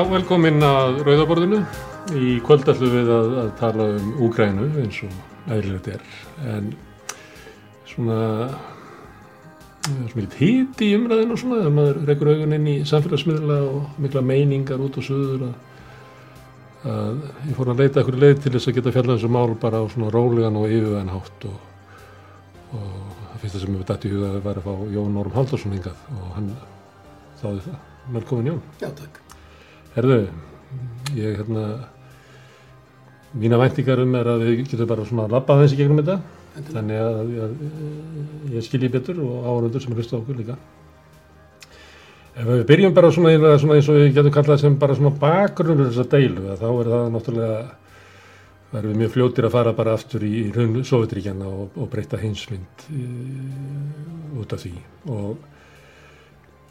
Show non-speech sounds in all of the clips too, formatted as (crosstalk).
Já, velkomin að Rauðaborðinu. Í kvöld ætlum við að, að tala um Úgrænu eins og eðlilegt er. En svona, það er svona mikið hít í umræðinu og svona, þegar maður reykur augun inn í samfélagsmiðla og mikla meiningar út og söður að, að ég fór að leita eitthvað leið til þess að geta fjallað þessu mál bara á svona rólegan og yfirvæðan hátt og, og það það sem við dætt í huga að vera að fá Jón Orm Haldarsson hingað og hann þáði það. Velkomin Jón. Já, takk. Herðu, ég hérna, mína væntingar um er að við getum bara svona labbað þessi gegnum þetta, Endilega. þannig að ég, ég skilji betur og áhörundur sem er hlusta á okkur líka. Ef við byrjum bara svona, svona eins og við getum kallað sem bara svona bakgrunnur þessa deilu, að þá er það náttúrulega, erum við mjög fljótir að fara bara aftur í raun Sovjetríkjana og, og breyta heimsmynd e, út af því og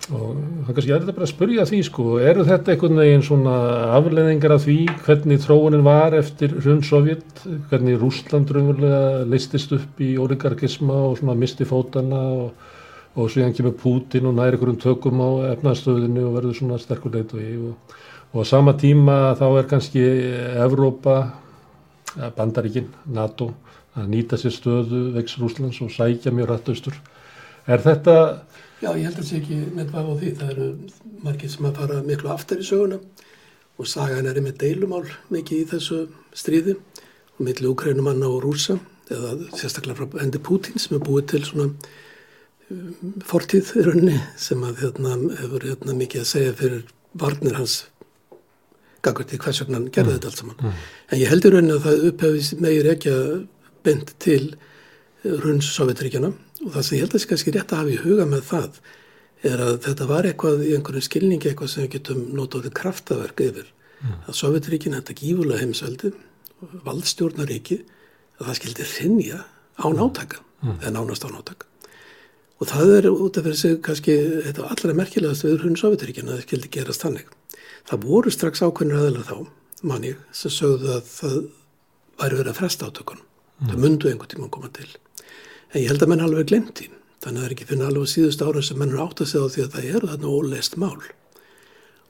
og það kannski er þetta bara að spurja því sko, eru þetta einhvern veginn svona afleðingar af því hvernig tróunin var eftir hrun Sovjet, hvernig Rúsland raunverulega listist upp í oligarkisma og svona misti fótana og, og síðan kemur Putin og næri einhverjum tökum á efnastöðinu og verður svona sterkur leit og, og, á sama tíma þá er kannski Evrópa, ja, Bandaríkin, NATO að nýta sér stöðu vex Rúslands og sækja mjög rætt austur. Er þetta Já, ég held að það sé ekki neitt var á því. Það eru margir sem að fara miklu aftar í söguna og sagan er með deilumál mikið í þessu stríði og milli úkrænumanna og rúsa eða sérstaklega frá hendi Putin sem er búið til svona um, fortíð í rauninni sem að hérna, hefur hérna, mikið að segja fyrir varnir hans gagvart í hvers vegna hann gerði þetta allt saman. En ég held í rauninni að það upphefis megir ekki að bynd til runs Sovjetríkjana og það sem ég held að sé kannski rétt að hafa í huga með það er að þetta var eitthvað í einhverjum skilningi eitthvað sem við getum notaði kraftaverk yfir. Að Sovjetríkin þetta gífurlega heimsveldi, valdstjórnaríki, að það skildi hrinja án átaka, eða nánast án átaka. Og það er út af sig kannski þetta allra merkilegast við hrun Sovjetríkin að það skildi gerast þannig. Það voru strax ákveðnir aðeins þá, manni, sem sögðu að það væri verið að fresta átökunum. Það mundu einhvern tíma að koma til. En ég held að menn alveg glemt því. Þannig að það er ekki fyrir alveg síðust ára sem menn átt að segja því að það eru þarna óleist mál.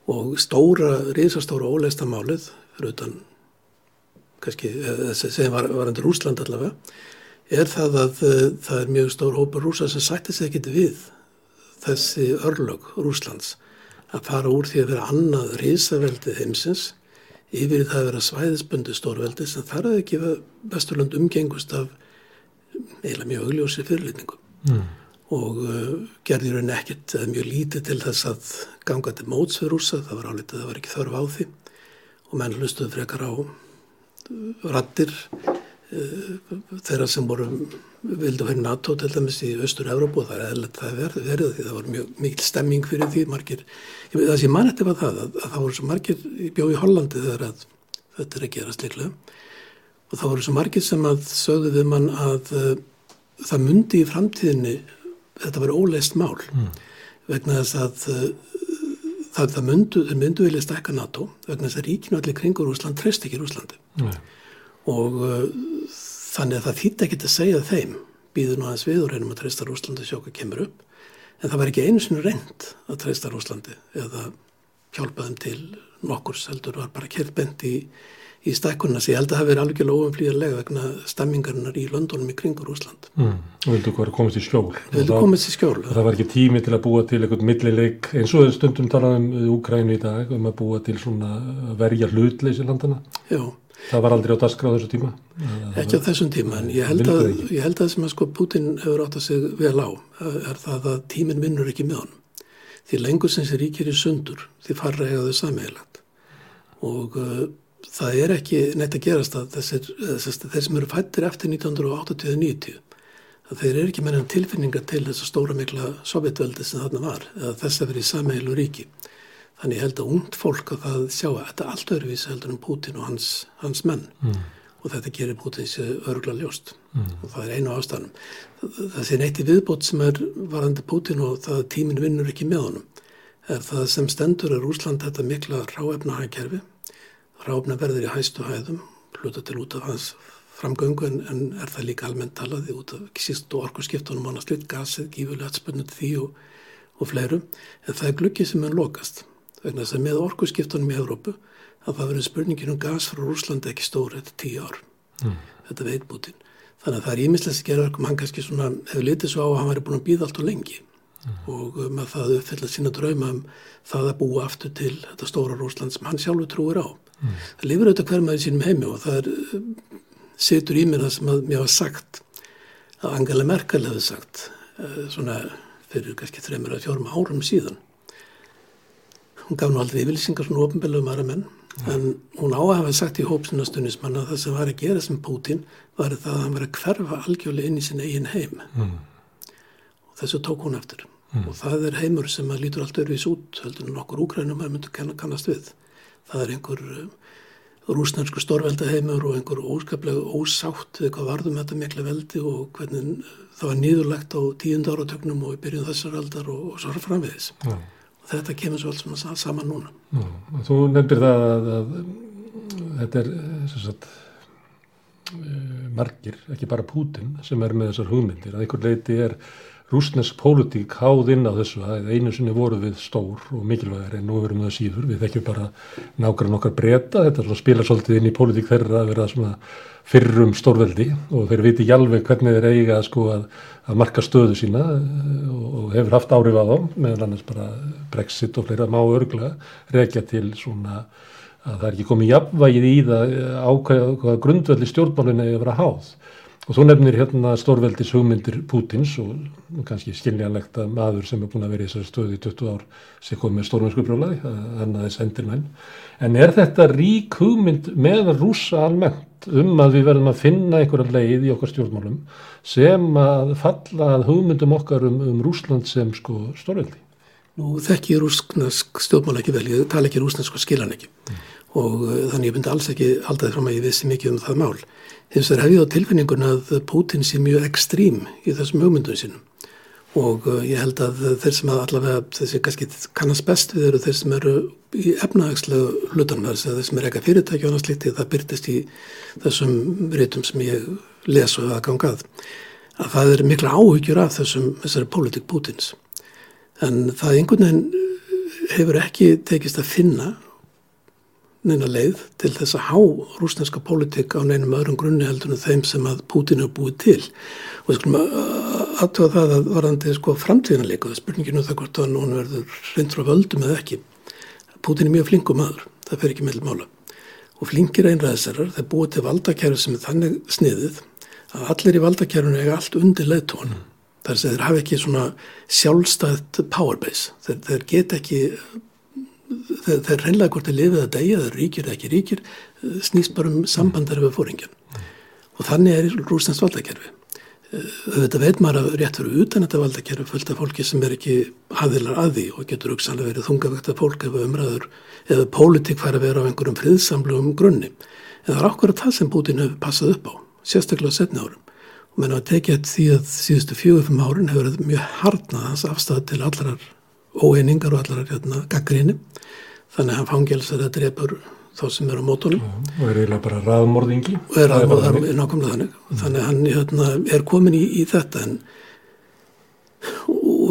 Og stóra, risastóra óleista málið, fyrir utan, kannski, sem var, var endur Rúsland allavega, er það að uh, það er mjög stór hópur rúsa sem sætti sig ekkit við þessi örlög Rúslands að fara úr því að vera annað risaveldið heimsins yfir það að vera svæðisbundi stórveldi sem þarf ekki vesturlund umgengust af eiginlega mjög augljósi fyrirlitningu. Mm. og uh, gerði raun ekkert eða mjög lítið til þess að ganga til móts við rúsa, það var álítið, það var ekki þörf á því. Og menn hlustuðu frekar á uh, rattir uh, þeirra sem voru vildu fyrir NATO til dæmis í Östur-Európa og það er eðlert það verið, verið því. Það var mjög mikil stemming fyrir því. Margir, það sem mann eftir var það að, að það voru svo margir bjóð í Hollandi þegar að þetta er að gera sliklega og það voru svo margir sem að sögðu við mann að uh, það myndi í framtíðinni þetta var óleist mál mm. vegna þess að uh, það, það myndu, myndu vilja stekka NATO vegna þess að ríkinu allir kringur Úsland treyst ekki Úslandi mm. og uh, þannig að það þýtti ekki að segja þeim býður nú aðeins við og reynum að treysta Úslandi hvað kemur upp en það var ekki einu sinni reynd að treysta Úslandi eða hjálpa þeim til nokkurs heldur var bara kert bent í í stækkunna sem ég held að það veri algjörlega óumflýjarlega vegna stemmingarinnar í Londonum í kringur Úsland. Mm. Vildu komast í skjól. Vildu komast í skjól. Það var ekki tími til að búa til einhvern millileik eins og stundum talaðum um Úkrænu í dag um að búa til svona verja hlutleysi landana. Já. Það var aldrei á dasgráð þessu tíma? Ekki á þessum tíma en ég held að, ég held að sem að sko Putin hefur átt að sig vel á er það að tíminn vinnur ekki með honum. Því lengur sem sér ríkir í sundur því farra þau sammeilagt og uh, það er ekki neitt að gerast að þessir, þessir þeir sem eru fættir eftir 1980-90 að þeir eru ekki meðan tilfinningar til þess að stóra mikla sovjetveldi sem þarna var eða þess að vera í sameilu ríki. Þannig held að ungt fólk að það sjá að þetta allt öðruvísi heldur um Putin og hans, hans menn. Mm. og þetta gerir Putin sér örgla ljóst. Mm. og það er einu ástæðanum það sé neitt í viðbót sem er varandi Putin og það tímin vinnur ekki með honum. Er það sem stendur er Úsland þetta mikla ráefna hagkerfi ráfna verður í hæstu hæðum, hluta til út af hans framgöngu en, en er það líka almennt talaði út af síst og orkurskiptunum annars litt gasið, gífurlega spennandi því og, og fleirum, en það er glukkið sem er lokast. vegna þess að með orkuskiptunum í Evrópu að það verður spurningin um gas frá Rúslandi ekki stóri þetta tíu ár mm. þetta veit Putin þannig að það er ímislegt að gera verkum hann kannski svona hefur litið svo á að hann væri búin að býða allt og lengi. Og um að það uppfylla sína drauma um það að búa aftur til þetta stóra Rúsland sem hann sjálfur trúir á mm. það lifur auðvitað hver maður sínum heimi og það er, setur í mér það sem að mér hafa sagt að Angela Merkel hefði sagt uh, svona fyrir kannski þreymur að fjórum árum síðan hún gaf nú aldrei yfirlýsingar svona ofinbelum aðra menn en hún á að hafa sagt í hópsinastunismann að það sem var að gera sem Putin var það að hann var að hverfa algjörlega inn í sinna eigin heim mm. Og þessu tók hún eftir. Mm. og það er heimur sem lítur allt öðruvis út heldur en okkur úkrænum að myndu kannast við. Það er einhver um, rúsnarsku stórveldaheimur og einhver óskaplega ósátt við hvað varðum þetta mikla veldi og hvernig það var nýðurlegt á tíund áratögnum og í byrjun þessar aldar og, og svo framvegis. Mm þetta kemur svo alls saman núna. Nú, þú nefndir það að, að, að þetta er sagt, eh, margir, ekki bara Putin sem er með þessar hugmyndir, að einhver leiti er rúsnesk pólitík háð inn á þessu að einu sinni voru við stór og mikilvægir en nú verum við síður, við þekkjum bara nákvæmlega nokkar breyta, þetta spila svolítið inn í pólitík þeirra að vera svona fyrrum stórveldi og þeir viti alveg hvernig þeir eiga sko, að, að marka stöðu sína eh, og hefur haft árif á þá meðan annars bara Brexit og fleira má örgla rekja til svona að það er ekki komið jafnvægið í það ákvæða grundvelli stjórnbálinu að vera háð og þú nefnir hérna stórveldis hugmyndir Pútins og kannski skiljanlegt að maður sem er búin að vera í þessari stöðu í 20 ár sem kom með stórmennsku brjólaði, þannig að það er sendirmenn en er þetta rík hugmynd með rúsa almennt um að við verðum að finna einhverja leið í okkar stjórnmálum sem að falla að hugmyndum okkar um, um Rúsland sem sko stórveldi. Nú þekk ég rúsnesk stjórnmál ekki vel, ég tala ekki rúsnesk og skilan ekki mm. Og uh, þannig ég myndi alls ekki haldaði fram að ég vissi mikið um það mál. Hins vegar hef ég á tilfinningun að Putin sé mjög ekstrím í þessum hugmyndum sínum. Og uh, ég held að þeir sem að allavega þessi kannski kannast best við eru þeir sem eru í efnaðagslegu hlutunum þeir sem er eitthvað fyrirtæki og annars lítið það byrtist í þessum rítum sem ég lesu að gangað að. Það er mikla áhyggjur af þessum þessari pólitík Pútins en það einhvern veginn hefur ekki tekist að finna neina leið til þess að há rúsneska pólitík á neinum öðrum grunni heldur en þeim sem að Pútin hefur búið til. Og við skulum aðtöða það að varandi sko framtíðanleika, er spurninginu um það hvort að hún verður reyndur á völdum eða ekki. Pútin er mjög flingum aður það fer ekki meðl mála. Og flingir einræðisarar, þeir búið til valdakjæru sem er þannig sniðið að allir í valdakjærunu eiga allt undir leðtón mm. þar sem þeir hafa ekki svona sjálfstæðt powerbase, þeir, þeir get ekki þeir, þeir reynlega hvort þeir lifið að degja, þeir ríkir eða ekki ríkir, snýst bara um sambandar við fóringin. Og þannig er rúsnast valdakerfi. Þetta veit maður að rétt fyrir utan þetta valdakerfi fullt af fólki sem er ekki aðilar að því og getur auksanlega verið þungavegt af fólk ef umræður eða pólitík fær að vera á einhverjum friðsamlum grunni. En það er okkur að það sem Putin hefur passað upp á, sérstaklega á setni árum. Og menn að tekja því að síðustu fjögum árin hefur verið mjög harnað hans afstæð til allarar óeiningar og allarar hérna, gaggríni þannig að hann fangelsar að drefur þá sem er á mótunum. Og er eiginlega bara raðmorðingi. Og er raðmorðingi, nákvæmlega þannig. Mm. þannig að hann hérna, er komin í, í þetta en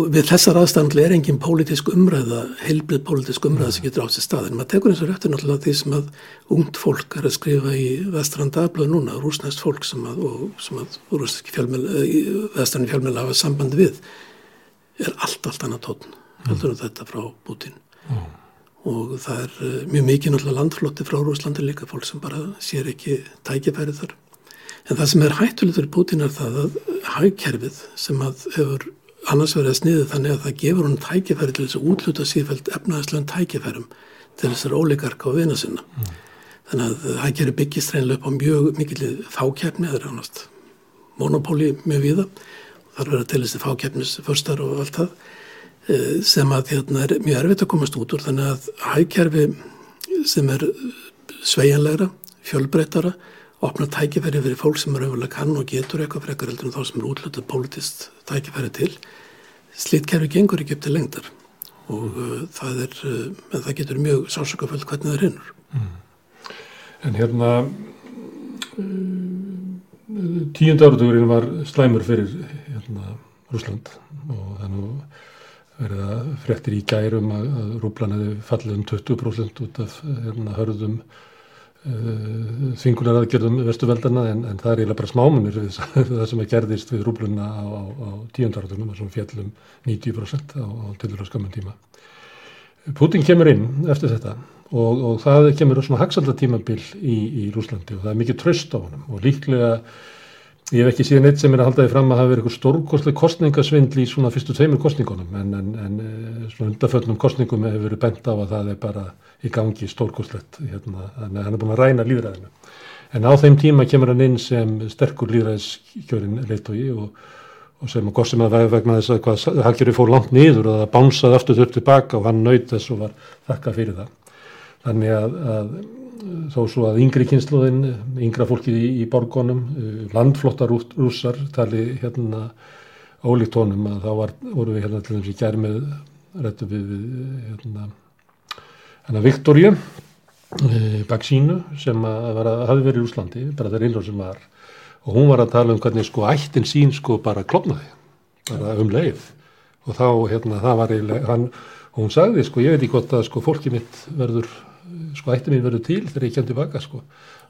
við þessar aðstæðanlega er engin pólitísk umræða heilbrið pólitísk umræða sem getur átt sér stað. En maður tekur eins og réttur náttúrulega því sem að ungt fólk er að skrifa í vestrandablaðu núna, rúsnæst fólk sem að, sem að vestrann fjálmjöla hafa sambandi við er allt, allt annað tótn heldur um þetta frá mm. Og það er uh, mjög mikið náttúrulega landflotti frá Rúslandi líka fólk sem bara sér ekki tækifæri þar. En það sem er hættulegt fyrir Putin er það að hægkerfið sem að hefur annars verið að sniði þannig að það gefur hún tækifæri til þess að útluta sífælt efnaðslega tækifærum til þessar óleikarka og vina sinna. Mm. þannig að hægkerfi byggist reynilega upp á mjög mikil fákjefni eða ránast monopóli mjög viða þar verður til þessi fákjefnis förstar og allt það. Eh, sem að hérna er mjög erfitt að komast út úr. Þannig að hægkerfi sem er sveianlegra, fjölbreytara opnar tækifæri fyrir fólk sem er auðvitað kann og getur eitthvað frekar heldur en þá sem er útlötuð politist tækifæri til. Slítkerfi gengur ekki upp til lengdar og uh, það er uh, en það getur mjög sásökaföld hvernig það er hinnur mm. En hérna tíund áratugurinn var slæmur fyrir hérna Rúsland og þannig verið að fréttir í gærum að, að rúblan hefði fallið um 20% út af hérna, hörðum uh, þvingunar aðgerðum vestuveldana en, en það er eiginlega bara smámunir (laughs) við það sem er gerðist við rúbluna á, á, á tíundarartunum, þessum fjallum 90% á, á tildur á skamum tíma. Putin kemur inn eftir þetta og, og það kemur svona hagsaldatímabil í, í Rúslandi og það er mikið tröst á honum og líklega Ég hef ekki síðan eitt sem er að halda því fram að hafa verið eitthvað stórkostleg kostningasvindl í svona fyrstu tveimur kostningunum en, en, en eh, svona undaföllnum kostningum hefur verið bent á að það er bara í gangi stórkostlegt hérna, þannig að hann er búin að ræna líðræðinu. En á þeim tíma kemur hann inn sem sterkur líðræðskjörin leittói og, og sem að góðsum að vegna þess að hvað haggjörði fór langt nýður og það bánsaði aftur þurft tilbaka og hann nöyt þess og var þakka fyrir það. Þannig að, að þó svo að yngri kynsluðin, yngra fólkið í, í borgonum, eh, landflottar rússar tali hérna ólíkt honum að þá var, voru við hérna til þess að gera með réttu við hérna, hérna Viktorju e, Baksínu sem að var að hafi verið í Úslandi, bara er einhver sem var og hún var að tala um hvernig sko ættin sín sko bara klopnaði, bara um leið. Og þá hérna það var eiginlega, hann, hún sagði sko ég veit ekki hvort að sko fólki mitt verður sko ætti mín verið til þegar ég kem tilbaka sko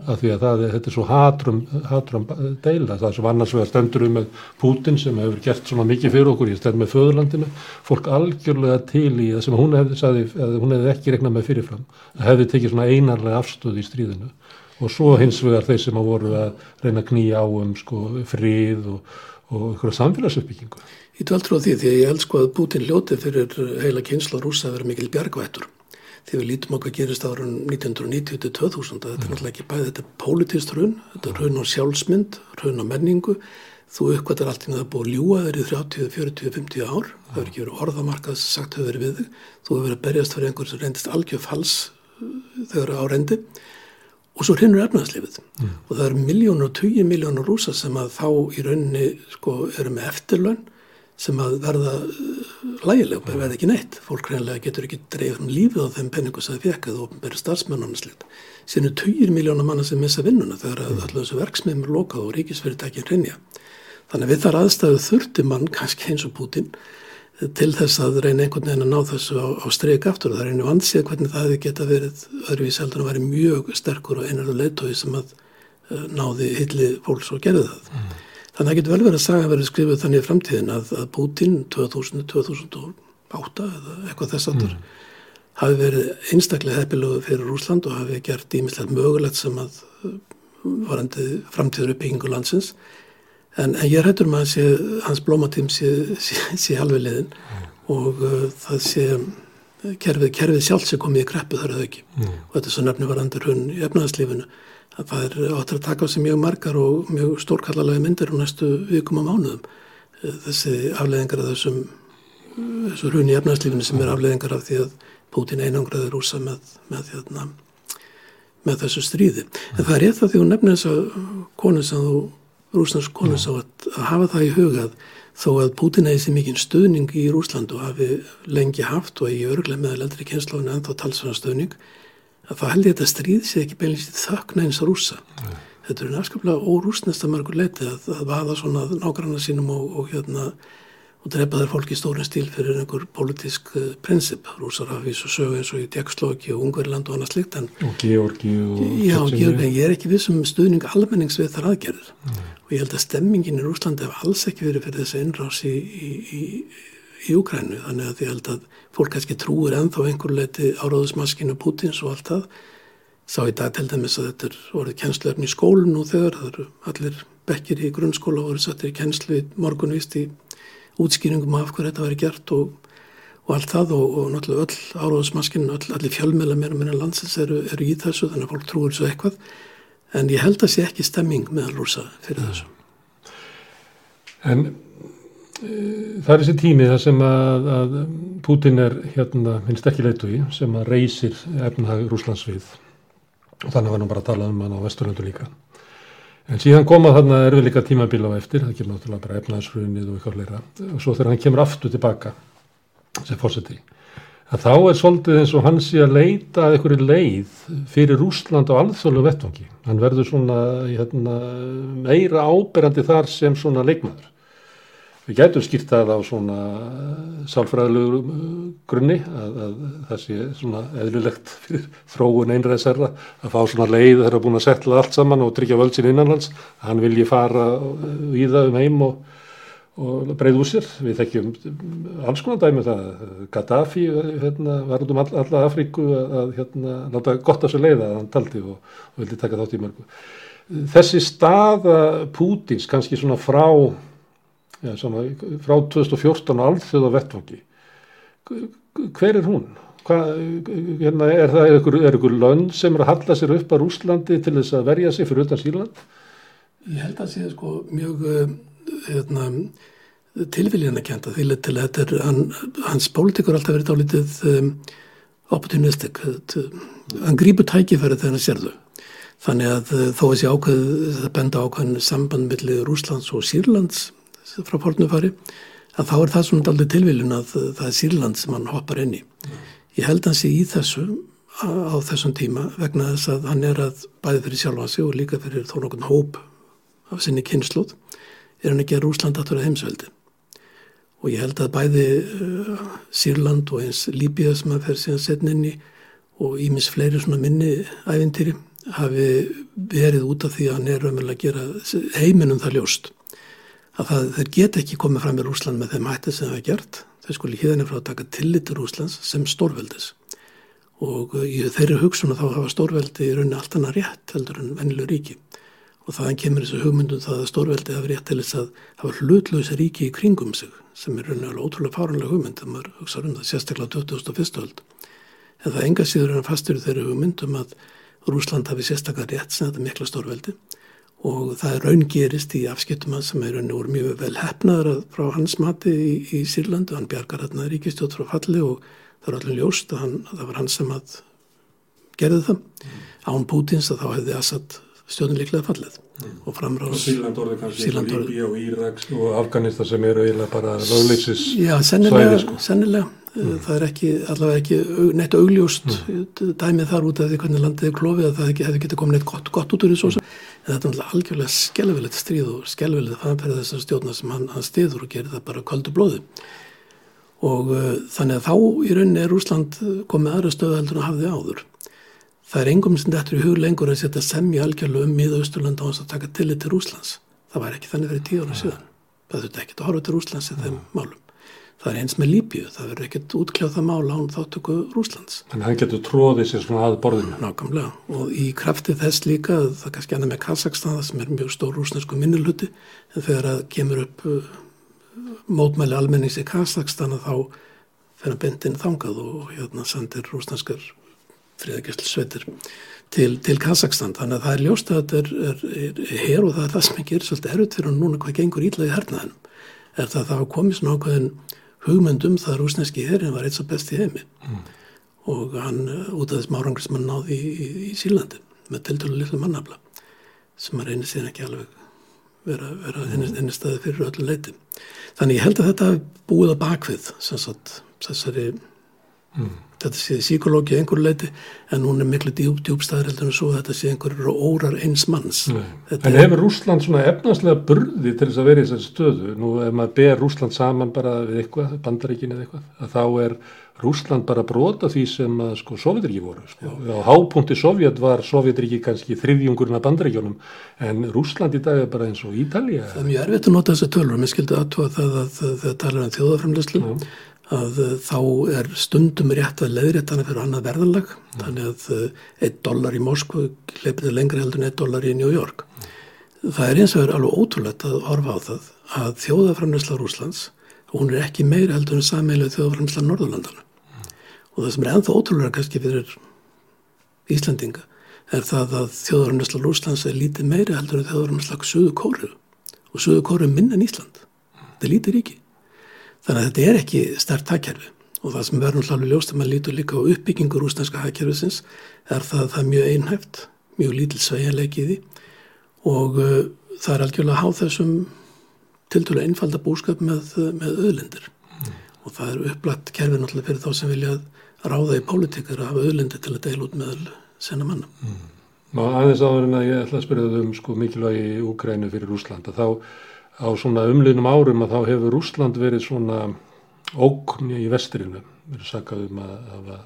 af því að það, þetta er svo hatrum, hatrum deila, það sem annars vegar stendur um með Putin sem hefur gert svona mikið fyrir okkur, ég stend með föðurlandinu. Fólk algjörlega til í það sem hún hefði sagði, hún hefði ekki regnað með fyrirfram hefði tekið svona einarlega afstöð í stríðinu. Og svo hins vegar þeir sem að voru að reyna að knýja á um sko frið og, og ykkur samfélagsuppbyggingu. Ég dveldur á því því að ég held sko að Putin ljóti fyrir heila kynsla rúsa að vera mikil bjargvættur þegar við lítum okkur að gerist ára 1990-2000 þetta er náttúrulega ekki bæði, þetta er politist raun, þetta er raun á sjálfsmynd, raun á menningu, þú uppkvæmtar allt í það búið að ljúa þeir í 30, 40, 50 ár, það verður ekki verið orðamarkað sagt hefur verið við þú hefur verið að berjast fyrir einhver sem reyndist algjör fals uh, þegar á reyndi og svo hrinnur efnaðslifið mm. og það eru miljónur og tugi miljónur rúsa sem að þá í rauninni sko eru með eftirlaun sem að verða uh, lægileg og verða ekki neitt. Fólk reynilega getur ekki dreifð um lífið á þeim penningu sem það fekk eða ofnbæri starfsmennan og slikt. Sérnu töyir miljóna manna sem missa vinnuna þegar mm. allir þessu verksmiðum er lokað og ríkisfyrirtækinn reynja. Þannig að við þar aðstæðu þurfti mann, kannski eins og Putin, til þess að reyna einhvern veginn að ná þessu á, á streik aftur og það reyni vansið hvernig það hefði geta verið öðruvís heldur að vera mjög sterkur og einarðu leitói sem að uh, náði hilli fólks og gerði það. Mm. Þannig að það getur vel verið að saga verið skrifuð þannig í framtíðin að, að Putin 2000-2008 eða eitthvað þess aftur mm. hafi verið einstaklega heppilögu fyrir Rúsland og hafi gert ímislegt mögulegt sem að uh, varandi framtíður uppbyggingu landsins. En, en ég hættur maður að sé, hans blómatím sé, sé, sé alveg liðin mm. og uh, það sé kerfið, kerfið sjálf sem komið í greppu þar að auki mm. og þetta er svo nefni varandur hún í efnaðarslífinu að það er áttur að taka á sig mjög margar og mjög stórkallalagi myndir á næstu vikum og mánuðum. Eh, þessi afleðingar af þessum þessu hruni efnarslífinu sem er afleðingar af því að Putin einangraður úsa með, með, hérna, með þessu stríði. En það er rétt að því hún nefnir þess að konu sem þú, rúsnars konu sá að, að hafa það í hugað þó að Putin hefði sér mikinn stöðning í Rúsland og hafi lengi haft og í örglega meðal eldri kynslónu en þá talsvara stöðning að að þetta stríð sé ekki beinlega þökna eins að rúsa. Nei. Þetta er náttúrulega órúsnest að margur leiti að, að vaða svona nágrannar sínum og, og, hérna, og drepa þær fólki í stórin stíl fyrir einhver politísk uh, prinsip. Rúsar hafi svo sögu eins og í Djekkslóki og Ungverland og annað slikt. En, og Georgi og... Já, Georgi, en ég er ekki vissum stuðning almennings við þar aðgerður. Nei. Og ég held að stemmingin í Rúslandi hef alls ekki verið fyrir þessi innrás í, í, í í Ukrænu þannig að ég held að fólk kannski trúir ennþá einhver leiti áráðusmaskinu Putins og allt það. Sá í dag til dæmis að þetta er orðið kjenslefni í skólinn nú þegar það eru allir bekkir í grunnskóla og voru sattir í kjenslu morgunvist í útskýringum af hvað þetta væri gert og, og allt það og, og náttúrulega öll áráðusmaskinu öll, allir fjölmela mér og mér landsins eru, eru í þessu þannig að fólk trúir svo eitthvað. En ég held að sé ekki stemming meðal rúsa fyrir þessu. En það er þessi tími þar sem að, að Putin er hérna minnst ekki leitu í sem að reysir efnahag Rúslands við. Og þannig var nú bara að tala um hann á Vesturlöndu líka. En síðan koma þarna er við líka tímabíla á eftir, það kemur náttúrulega bara efnahagsfrunið og eitthvað fleira. Og svo þegar hann kemur aftur tilbaka sem fórseti að þá er svolítið eins og hann sé að leita að einhverju leið fyrir Rúsland á alþjóðlu vettvangi. Hann verður svona hérna, meira áberandi þar sem svona leikmaður við gætum skýrt það á svona sálfræðilegu grunni að, að það sé svona eðlilegt fyrir þróun einræðsherra að fá svona leið þegar það er búin að setla allt saman og tryggja völdsin innanlands að hann vilji fara í það um heim og, og breyð úr sér. Við þekkjum alls konar dæmi um það. Gaddafi hérna, var út um all, alla Afríku að hérna, láta gott af sér leiða að hann taldi og, og vildi taka þátt í mörgu. Þessi staða Pútins kannski svona frá Já, svona, frá 2014 og alþjóð á vettfangi hver er hún? Hva, hérna, er það er ykkur, er ykkur lönd sem er að halla sér upp á Rúslandi til þess að verja sig fyrir utan Sýrland? Ég held að sé sko mjög hérna, tilviljana kjönda því til að þetta er hann, hans pólitíkur alltaf verið álítið um, opportunistik hann grípur tækifæri þegar hann sér þau þannig að þó að sé ákveð það benda ákveðin samband millir Rúslands og Sýrlands frá portnufari að þá er það svona aldrei tilviljun að það er Sýrland sem hann hoppar inn í. Ég held sé í þessu á þessum tíma vegna þess að hann er að bæði fyrir sjálfa sig og líka fyrir þó nokkurn hóp af sinni kynnslóð er hann að Rúsland aftur að heimsveldi. Og ég held að bæði uh, Sýrland og eins Líbíða sem hann fer síðan setn inn í og ímis fleiri svona minni ævintýri hafi verið út af því að hann er raunverulega að gera heiminum það ljóst að það, þeir geta ekki komið fram í Rúsland með þeim hætti sem það er gert. Þeir skuli híðan frá að taka tillit til Rúslands sem stórveldis og í þeirri hugsun að þá hafa stórveldi í rauninni allt annað rétt heldur en vennileg ríki og þaðan kemur þessu hugmyndum það að stórveldi hafa rétt til þess að hafa hlutlösa ríki í kringum sig sem er rauninni alveg ótrúlega fáranlega hugmynd þegar maður hugsa um það sérstaklega 2001. öld. En það enga síður en fastur þeirri hugmyndum að Rúsland hafi sérstaklega rétt sem þetta mikla stórveldi og það er raungerist í afskiptum hans sem er raun og mjög vel hefnaður frá hans mati í, í Sýrlandu, hann bjargar hérna ríkistjótt frá falli og það er allir ljóst að, hann, að það var hann sem að gerði það mm. án Pútins að þá hefði Assad stjórnuleiklega fallið mm. og framráð Sýrland orði kannski Líbi og Íraks og Afganistan sem eru eiginlega bara lögleysis Já, sennilega, sko. sennilega. Mm. það er ekki, allavega ekki neitt augljóst mm. dæmið þar út af því hvernig landið er klófið að það hefði getið komið neitt gott, gott út úr þessu þetta er algjörlega skelvilegt stríð og skelvilegt fannferð þessar stjórnar sem hann, hann stiður og gerir það bara kvöldu blóði. Og uh, þannig að þá í rauninni er Úsland komið aðra stöðu heldur en hafði áður. Það er engum sem þetta er í hug lengur að setja semja algjörlega um miða Östurlanda á þess að taka tillit til Úslands það var ekki þannig verið tíu ára síðan. Það þurfti ekki að horfa til Úslands í þeim málum Það er eins með Líbíu, það verður ekkert útkljáða mála án þáttöku Rúslands. Þannig að hann getur tróðið sér svona að borðinu. Nákvæmlega og í krafti þess líka, það kannski annað með Kazakstan, það sem er mjög stór rúsnesku minnilhuti, en þegar það kemur upp uh, mótmæli almennings í Kazakstan þá fer að bendin þangað og hérna sendir rúsneskar fríðagjastlisveitir til, til Kazakstan. Þannig að það er ljóst að þetta er, er, er hér og það er það sem ekki er svolítið erut fyrir núna hvað gengur ílaði hernaðinum. Er það að það hafa komið svona ákveðin hugmyndum það rúsneski herin var eitt svo best í heimi mm. og hann uh, út af þessum árangri sem hann náði í, í, í Sílandi með tiltölu lilla mannafla sem að reynir síðan ekki alveg vera, vera mm. henni staði fyrir öllu leiti. Þannig ég held að þetta búið að bakvið sagt, þessari mm þetta sé síkológi einhverju leiti en hún er miklu djúb, djúbstæðar heldur en svo þetta sé einhverju órar eins manns. En hefur Rúsland svona efnarslega burði til þess að vera í þessari stöðu? Nú ef maður ber Rúsland saman bara við eitthvað, bandaríkin eða eitthvað að þá er Rúsland bara brota því sem að sko Sovjetríki voru sko. á hápunkti Sovjet var Sovjetríki kannski þriðjungurinn af bandaríkjónum en Rúsland í dag er bara eins og Ítalija Það er mjög erfitt að nota þessa tölur. Mér skildi aðtóa það að það talar um þjóðaframlegslu að eh, þá er stundum rétt að leiðréttana fyrir annað verðalag. Mm. þannig að eh, einn dólar í Moskvu leipið lengri heldur en einn dólar í New York. Mm. það er eins og er alveg ótrúlegt að orfa á það að þjóðaframleysla Rúslands hún er ekki meira heldur en sammeilið þjóðaframleysla Norðurlandana mm. og það sem er ennþá ótrúlega kannski fyrir Íslandinga er það að þjóðaframleysla Rúslands er lítið meira heldur en þjóðaframleysla Suðu Kóru og Suðu Kóru er minna en Ísland. Þetta er lítið ríki Þannig að þetta er ekki stert hagkerfi og það sem verður hlálega ljóst að maður lítur líka á uppbyggingur úsnænska hagkerfisins er það að það er mjög einhæft, mjög lítil sveigjanleiki í því og uh, það er algjörlega að há þessum til dælu einfalda búskap með, með öðlindir mm. og það er upplætt kerfi náttúrulega fyrir þá sem vilja ráða í pólitíkar að hafa öðlindir til að deila út með senna manna. Mm. Ná aðeins áður en að ég ætla að spyrja þau um sko mikilvægi Úkrænu fyrir Úslanda þá á svona umliðnum árum að þá hefur Rúsland verið svona ókn í vestrinu, verið sakað um að hafa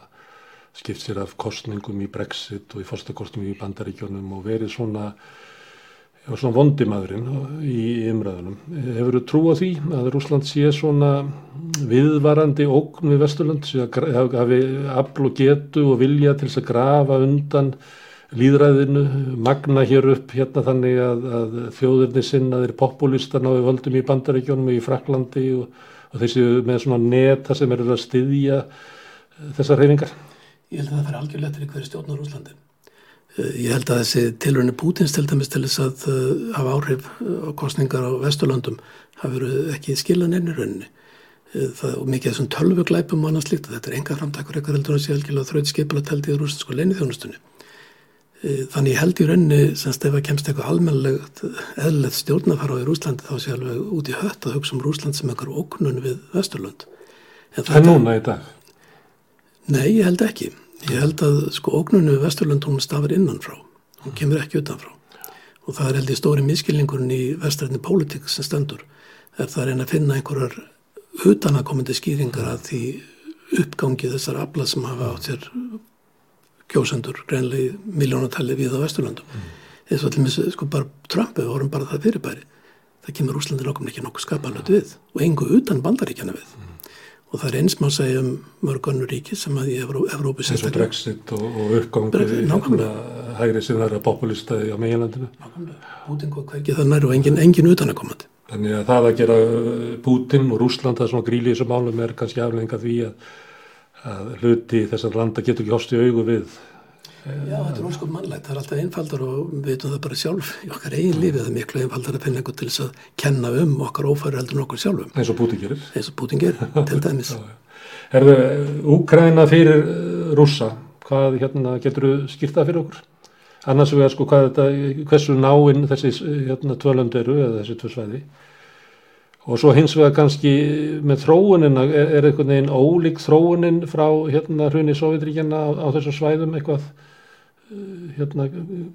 skipt sér af kostningum í Brexit og í fórstakostningum í bandaríkjónum og verið svona, svona vondimaðurinn í umræðunum. Hefur þú trú á því að Rúsland sé svona viðvarandi ókn við Vesturland, hafi afl og getu og vilja til þess að grafa undan líðræðinu, magna hér upp hérna þannig að, að þjóðurni sinnaðir populistar náðu völdum í bandaríkjónum og í Fraklandi og, og þessi með svona neta sem eru að styðja þessar reyfingar? Ég held að það fær algjörlega til hverju stjórnar Úslandi. Eh, ég held að þessi tilröðinu Pútins til dæmis til þess að uh, hafa áhrif á kostningar á Vesturlandum hafi verið ekki skilan ennir rauninni. Það, og mikið þessum tölvuglæpum og annars líkt að þetta er enga framtakur eitthvað heldur að sé algjörlega þrauð skipula tældi í rúsinsku leiniþjónustunni. Eh, þannig held í rauninni semst ef að kemst eitthvað almennilegt eðlilegt stjórnafara á í Rúslandi þá sé alveg út í hött að hugsa um Rúsland sem eitthvað óknun við Vesturlund. En, en núna í dag? Nei, ég held ekki. Ég held að sko óknunu við Vesturlund hún stafir innanfrá. Hún kemur ekki utanfrá. Og það er held í stóri miskilningurinn í vestræðinni pólitík sem stendur. Er það að reyna að finna einhverjar utanakomandi skýringar að því uppgangi þessar afla sem hafa átt sér kjósendur greinlega miljónatæli við á Vesturlandum mm. eins og allir sko bara Trump við vorum bara það fyrirbæri. Það kemur Úslandin okkur ekki nokkuð skapalötu við og engu utan bandaríkjana við. Mm. og það er eins maður að segja um mörg önnur ríki sem að í Evró, Evrópi eins og Brexit og, og uppgangið hérna, hægri sinnaðara populistæði á meginlandinu. Putin og engin, engin utan að komandi Þannig að það að gera uh, Putin og Úsland er svona gríli í þessu málum er kannski aflenga því að að hluti þessar landa getur ekki hóst í augu við Já, þetta er óskum mannlegt, það er alltaf einfaldar og við veitum það bara sjálf í okkar eigin lífi. Það er miklu einfaldar að finna einhvern til þess að kenna um okkar ófæri heldur en okkur sjálfum. Eins og Putin gerir. Eins og Putin gerir, (laughs) til dæmis. Erðu Úkræna fyrir uh, rúsa hvað hérna, getur þú skýrtað fyrir okkur? Annars vegar sko hvað þetta, hversu náinn þessi hérna, tvölönd eru eða þessi tvö svæði og svo hins vegar kannski með þróunina er, er einhvern veginn ólík þróunin frá hérna hrunni Sovjetríkjana á, á þessu svæðum eitthvað eh, hérna,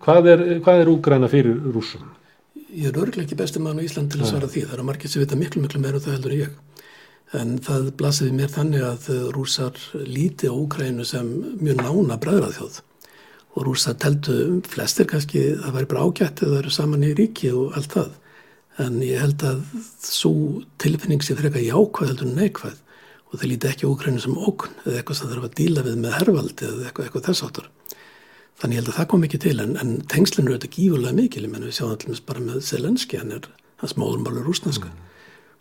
hvað er, hvað er úgræna fyrir rúsum? Ég er örglega ekki besti mann á Ísland til að svara því, það er að margir sem vita miklu miklu meira um það heldur en ég. En það blasir mér þannig að rúsar líti á Úgrænu sem mjög nána bræðraðjóð og rúsar teltu flestir kannski að það væri bara ágætt eða það eru saman í ríki og allt það en ég held að svo tilfinning sé frekar jákvæð heldur neikvæð og þeir líti ekki ógrænu sem ógn eða eitthvað sem þarf að díla við með herrvaldi eða eitthvað, eitthvað þess áttur. Þannig ég held að það kom ekki til en, en tengslinu er þetta gífurlega mikil, ég menn við sjáum allir bara með Zelenski, hann er hans móðurmálur rúsnanska mm.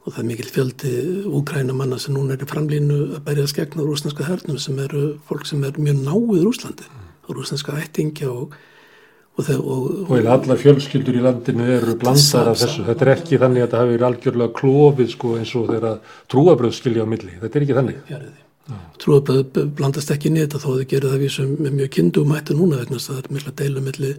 og það er mikil fjöldi úgræna manna sem núna er í framlínu að berjast gegn á rúsnanska hernum sem eru fólk sem er mjög náið rúslandi mm. og rúsnanska ættingja og Og, og, og allar fjölskyldur í landinu eru blandar af þessu. Þetta er ekki þannig að það verið algjörlega klófið sko, eins og þeirra trúabröð skilja á milli. Þetta er ekki þannig. Trúabröð blandast ekki nýtt að þó þau gerir það vísum með mjög kindum mættu núna vegna það er mjög deilu milli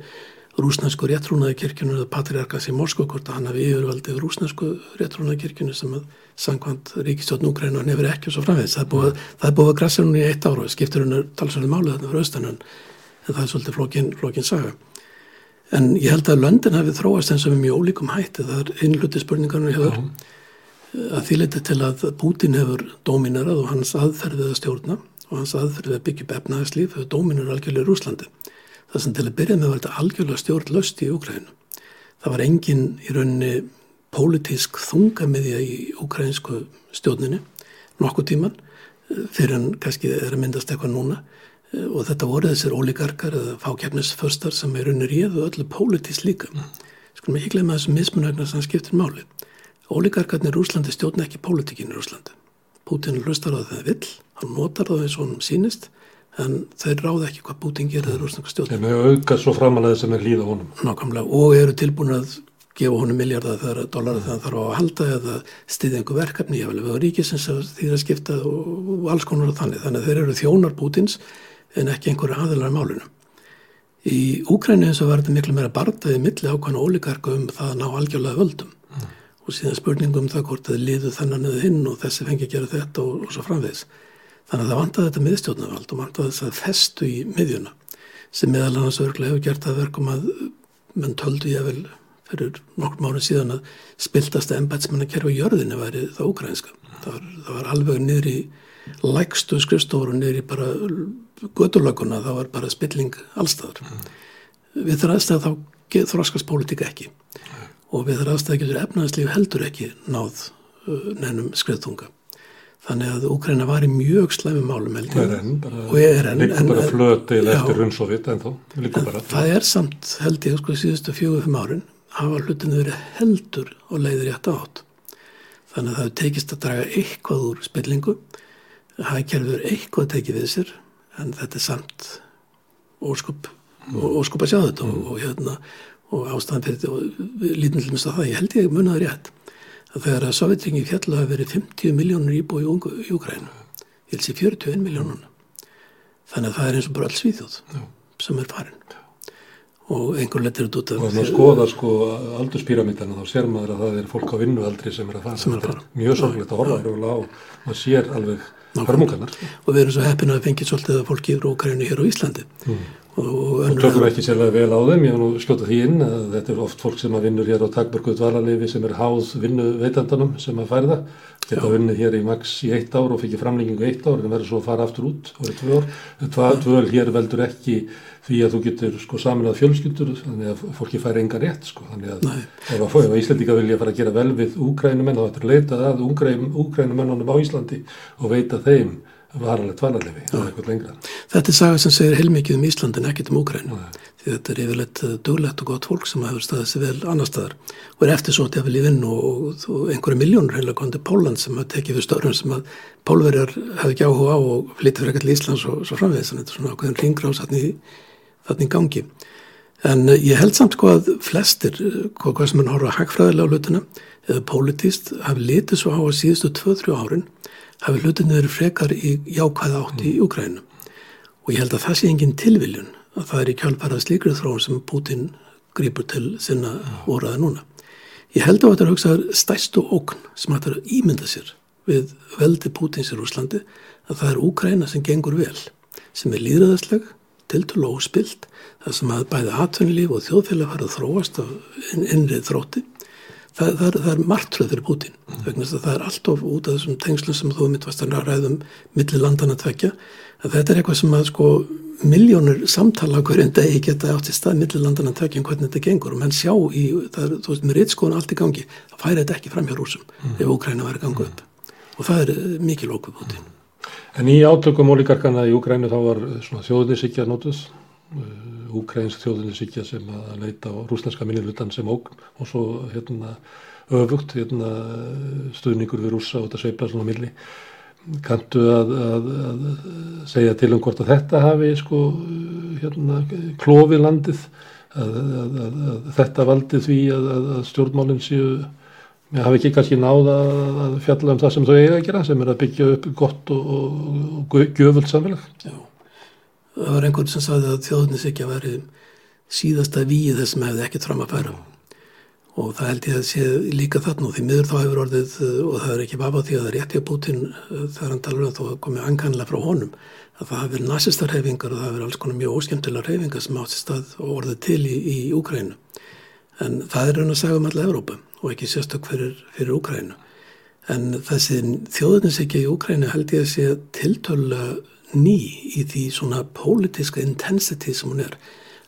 rúsnæsku réttrúnaði kirkjunu eða patriarkas í Moskva hvort að hann hafi yfirvaldið rúsnæsku réttrúnaði kirkjunu sem að sangkvæmt ríkistjótt núgræna hann hefur ekki og svo framvegis. Það er búið, er að grassa núna í eitt ára og skiptur hennar talsverðið málið þarna fyrir austanun en það er svolítið flókin, flókin saga. En ég held að löndin hafi þróast eins og við mjög ólíkum hætti. Það er einluti spurningarnir hefur að því leti til að Putin hefur dominerað og hans aðferðið að stjórna og hans aðferðið að byggja upp efnaðarslíf hefur dominerað algjörlega í Rúslandi. Það sem til að byrja með var þetta algjörlega stjórnlaust í Úkrænu. Það var engin í rauninni pólitísk þungamiðja í úkrænsku stjórnini nokkuð tíman fyrir en kannski er að myndast eitthvað núna og þetta voru þessir ólíkarkar eða fákjafnisförstar sem er unni réðu öllu pólitísk líka. Skulum ekki glemja þessum mismunagnar sem skiptir máli. Ólíkarkarnir í Úslandi stjórna ekki pólitíkinn í Úslandi. Putin hlustar á það það vill, hann notar það eins og hann sínist, en þeir ráða ekki hvað Putin gerir það í Úslandska stjórn. Þeir með auka svo framalega sem er líða honum. Nákvæmlega, og eru tilbúin að gefa honum miljardar þegar dólarar þegar hann þarf að halda eða stiðja einhver verkefni, við á ríkisins því það skipta og, alls konar og þannig. Þannig að þeir eru þjónar Putins en ekki einhverju aðilar málunum. Í Úkræni eins og var þetta miklu meira bardaði milli ákvæmna ólíkarka um það að ná algjörlega völdum mm. og síðan spurningum um það hvort það liðu þennan eða hinn og þessi fengi að gera þetta og, og svo framvegis. Þannig að það vantaði þetta miðstjórnavald og vantaði þess að festu í miðjuna sem meðal annars örglega hefur gert að verkum að menn töldu ég vel fyrir nokkur mánu síðan að spiltasta embætsmannakerfi í jörðinu væri það ukrainska. Það var, það var lægstu skrifstofur og niður í bara göturlökunna, það var bara spilling allstaðar. Mm. Við þar aðstæða þá þróskast pólitíka ekki mm. og við þar aðstæða getur efnaðslíf heldur ekki náð nefnum skriftunga. Þannig að Úkræna var í mjög slæmi málum heldur. Það er enn, bara, og er enn. Líka bara flötið eftir hundsofit en þó, líka en bara. Það er samt held ég, sko, síðustu fjögum árin hafa hlutinu verið heldur og leiður rétt átt. Þannig að það tekist að draga eitthvað úr spillingu, það kerfur eitthvað tekið við sér, en þetta er samt óskup, mm. óskup að sjá þetta mm. og, og, hérna, og ástæðan fyrir þetta og mest að það, ég held ég munnaði rétt að þegar að Sovjetringi fjallu hafi verið 50 miljónur íbúi í Úgrænu, ég held sér 41 miljónun, þannig að það er eins og bara alls viðjóð sem er farin og einhver letir þetta út af og það skoða sko aldurspíramítana þá sér maður að það er fólk á vinnualdri sem er að fara, er að fara. mjög sorglegt að horfa og sér alveg hörmungarnar. Og við erum svo heppin að fengið svolítið að fólki í Rókarinu hér á Íslandi. Mm. og, og tökum ekki sérlega vel á þeim ég hef nú skjótað því inn að þetta er oft fólk sem að vinnur hér á takbörguð dvalarleifi sem er háð vinnu veitandanum sem að færða geta vunnið hér í max í eitt ár og fikið framlengingu eitt ár en verður svo að fara aftur út og er tvö ár. Tvö ár hér veldur ekki því að þú getur sko samin að fjölskyldur þannig að fólki fær enga rétt sko. Þannig að Nei. ef að, að Íslandika vilja fara að gera vel við úgrænumenn þá ættir að leita að úgrænumennunum á Íslandi og veita þeim eitthvað lengra. Þetta er saga sem segir heilmikið um Íslandin ekkit um úgrænu því þetta er yfirleitt uh, duglegt og gott fólk sem hefur staðið sér vel annar staðar og er eftirsótt jáfnvel í vinn og, og, og einhverju miljónur heila kondi Póland sem hafa tekið fyrir störnum sem að pólverjar hefði ekki áhuga á og flytti fyrir ekkert í Íslands og svo framvegis. Þannig að þetta er svona ákveðin ringráðsatni þarna í gangi. En eh, ég held samt sko að flestir, eh, hvað sem er horfa hagfræðilega á hlutina, eða pólitíst, hafi litið svo á að síðustu 2-3 árin hafi hlutinu verið frekar í jákvæða átt í Ukrænu. Og ég held að það sé engin tilviljun að það er í kjálfarað slíkrið þróun sem Putin grýpur til sinna óraða núna. Ég held að þetta er hugsað stæstu ókn sem hættar að ímynda sér við veldi Putins í Rúslandi að það er Ukræna sem gengur vel, sem er líðræðasleg, tiltölu óspilt þar sem að bæði atvinnulíf og þjóðfélag farið að þróast á innrið þrótti það, það, það er margtröð fyrir Putin mm. vegna það er allt of út af þessum tengslum sem þú mitt varst að ræðum millir landana tvekja að þetta er eitthvað sem að sko miljónur samtala hverjum degi geta átt í stað millir landana tvekja um hvernig þetta gengur og menn sjá í, það er, þú veist, með rittskóna allt í gangi, það færi þetta ekki fram hjá rúsum mm. ef Úkræna væri gangu upp og það er mikið lókuð Putin En í átökum ólíkarkana í Úkrænu þá var svona þjóðnisikja nótus, Úkrænsk þjóðnisikja sem að leita á rúsneska minnilutan sem ógn og svo hérna öfugt, hérna stuðningur við rúsa og þetta sveipa svona milli. Kantu að, að, að segja til um hvort að þetta hafi sko hérna klófi landið, að, að þetta valdi því að stjórnmálinn séu Mér hafi ekki kannski náða að fjalla um það sem þau eiga að gera sem er að byggja upp gott og, og, og gjöfult samfélag. Já, það var einhvern sem saði að að veri síðasta víð þess sem hefði ekkert fram að færa. Og það held ég að sé líka þarna og því miður þá hefur orðið og það er ekki vafa því að það er rétt í að Putin þegar hann talar um það þá komið ankanlega frá honum að það hefur nazistar reyfingar og það hefur alls konar mjög óskemtilega reyfingar sem átt í stað og orðið til í, í Um og ekki sérstök fyrir, fyrir Úkrænu. En þessi þjóðuninsækja í Úkrænu held ég að sé tiltölu ný í því svona pólitiska intensity sem hún er.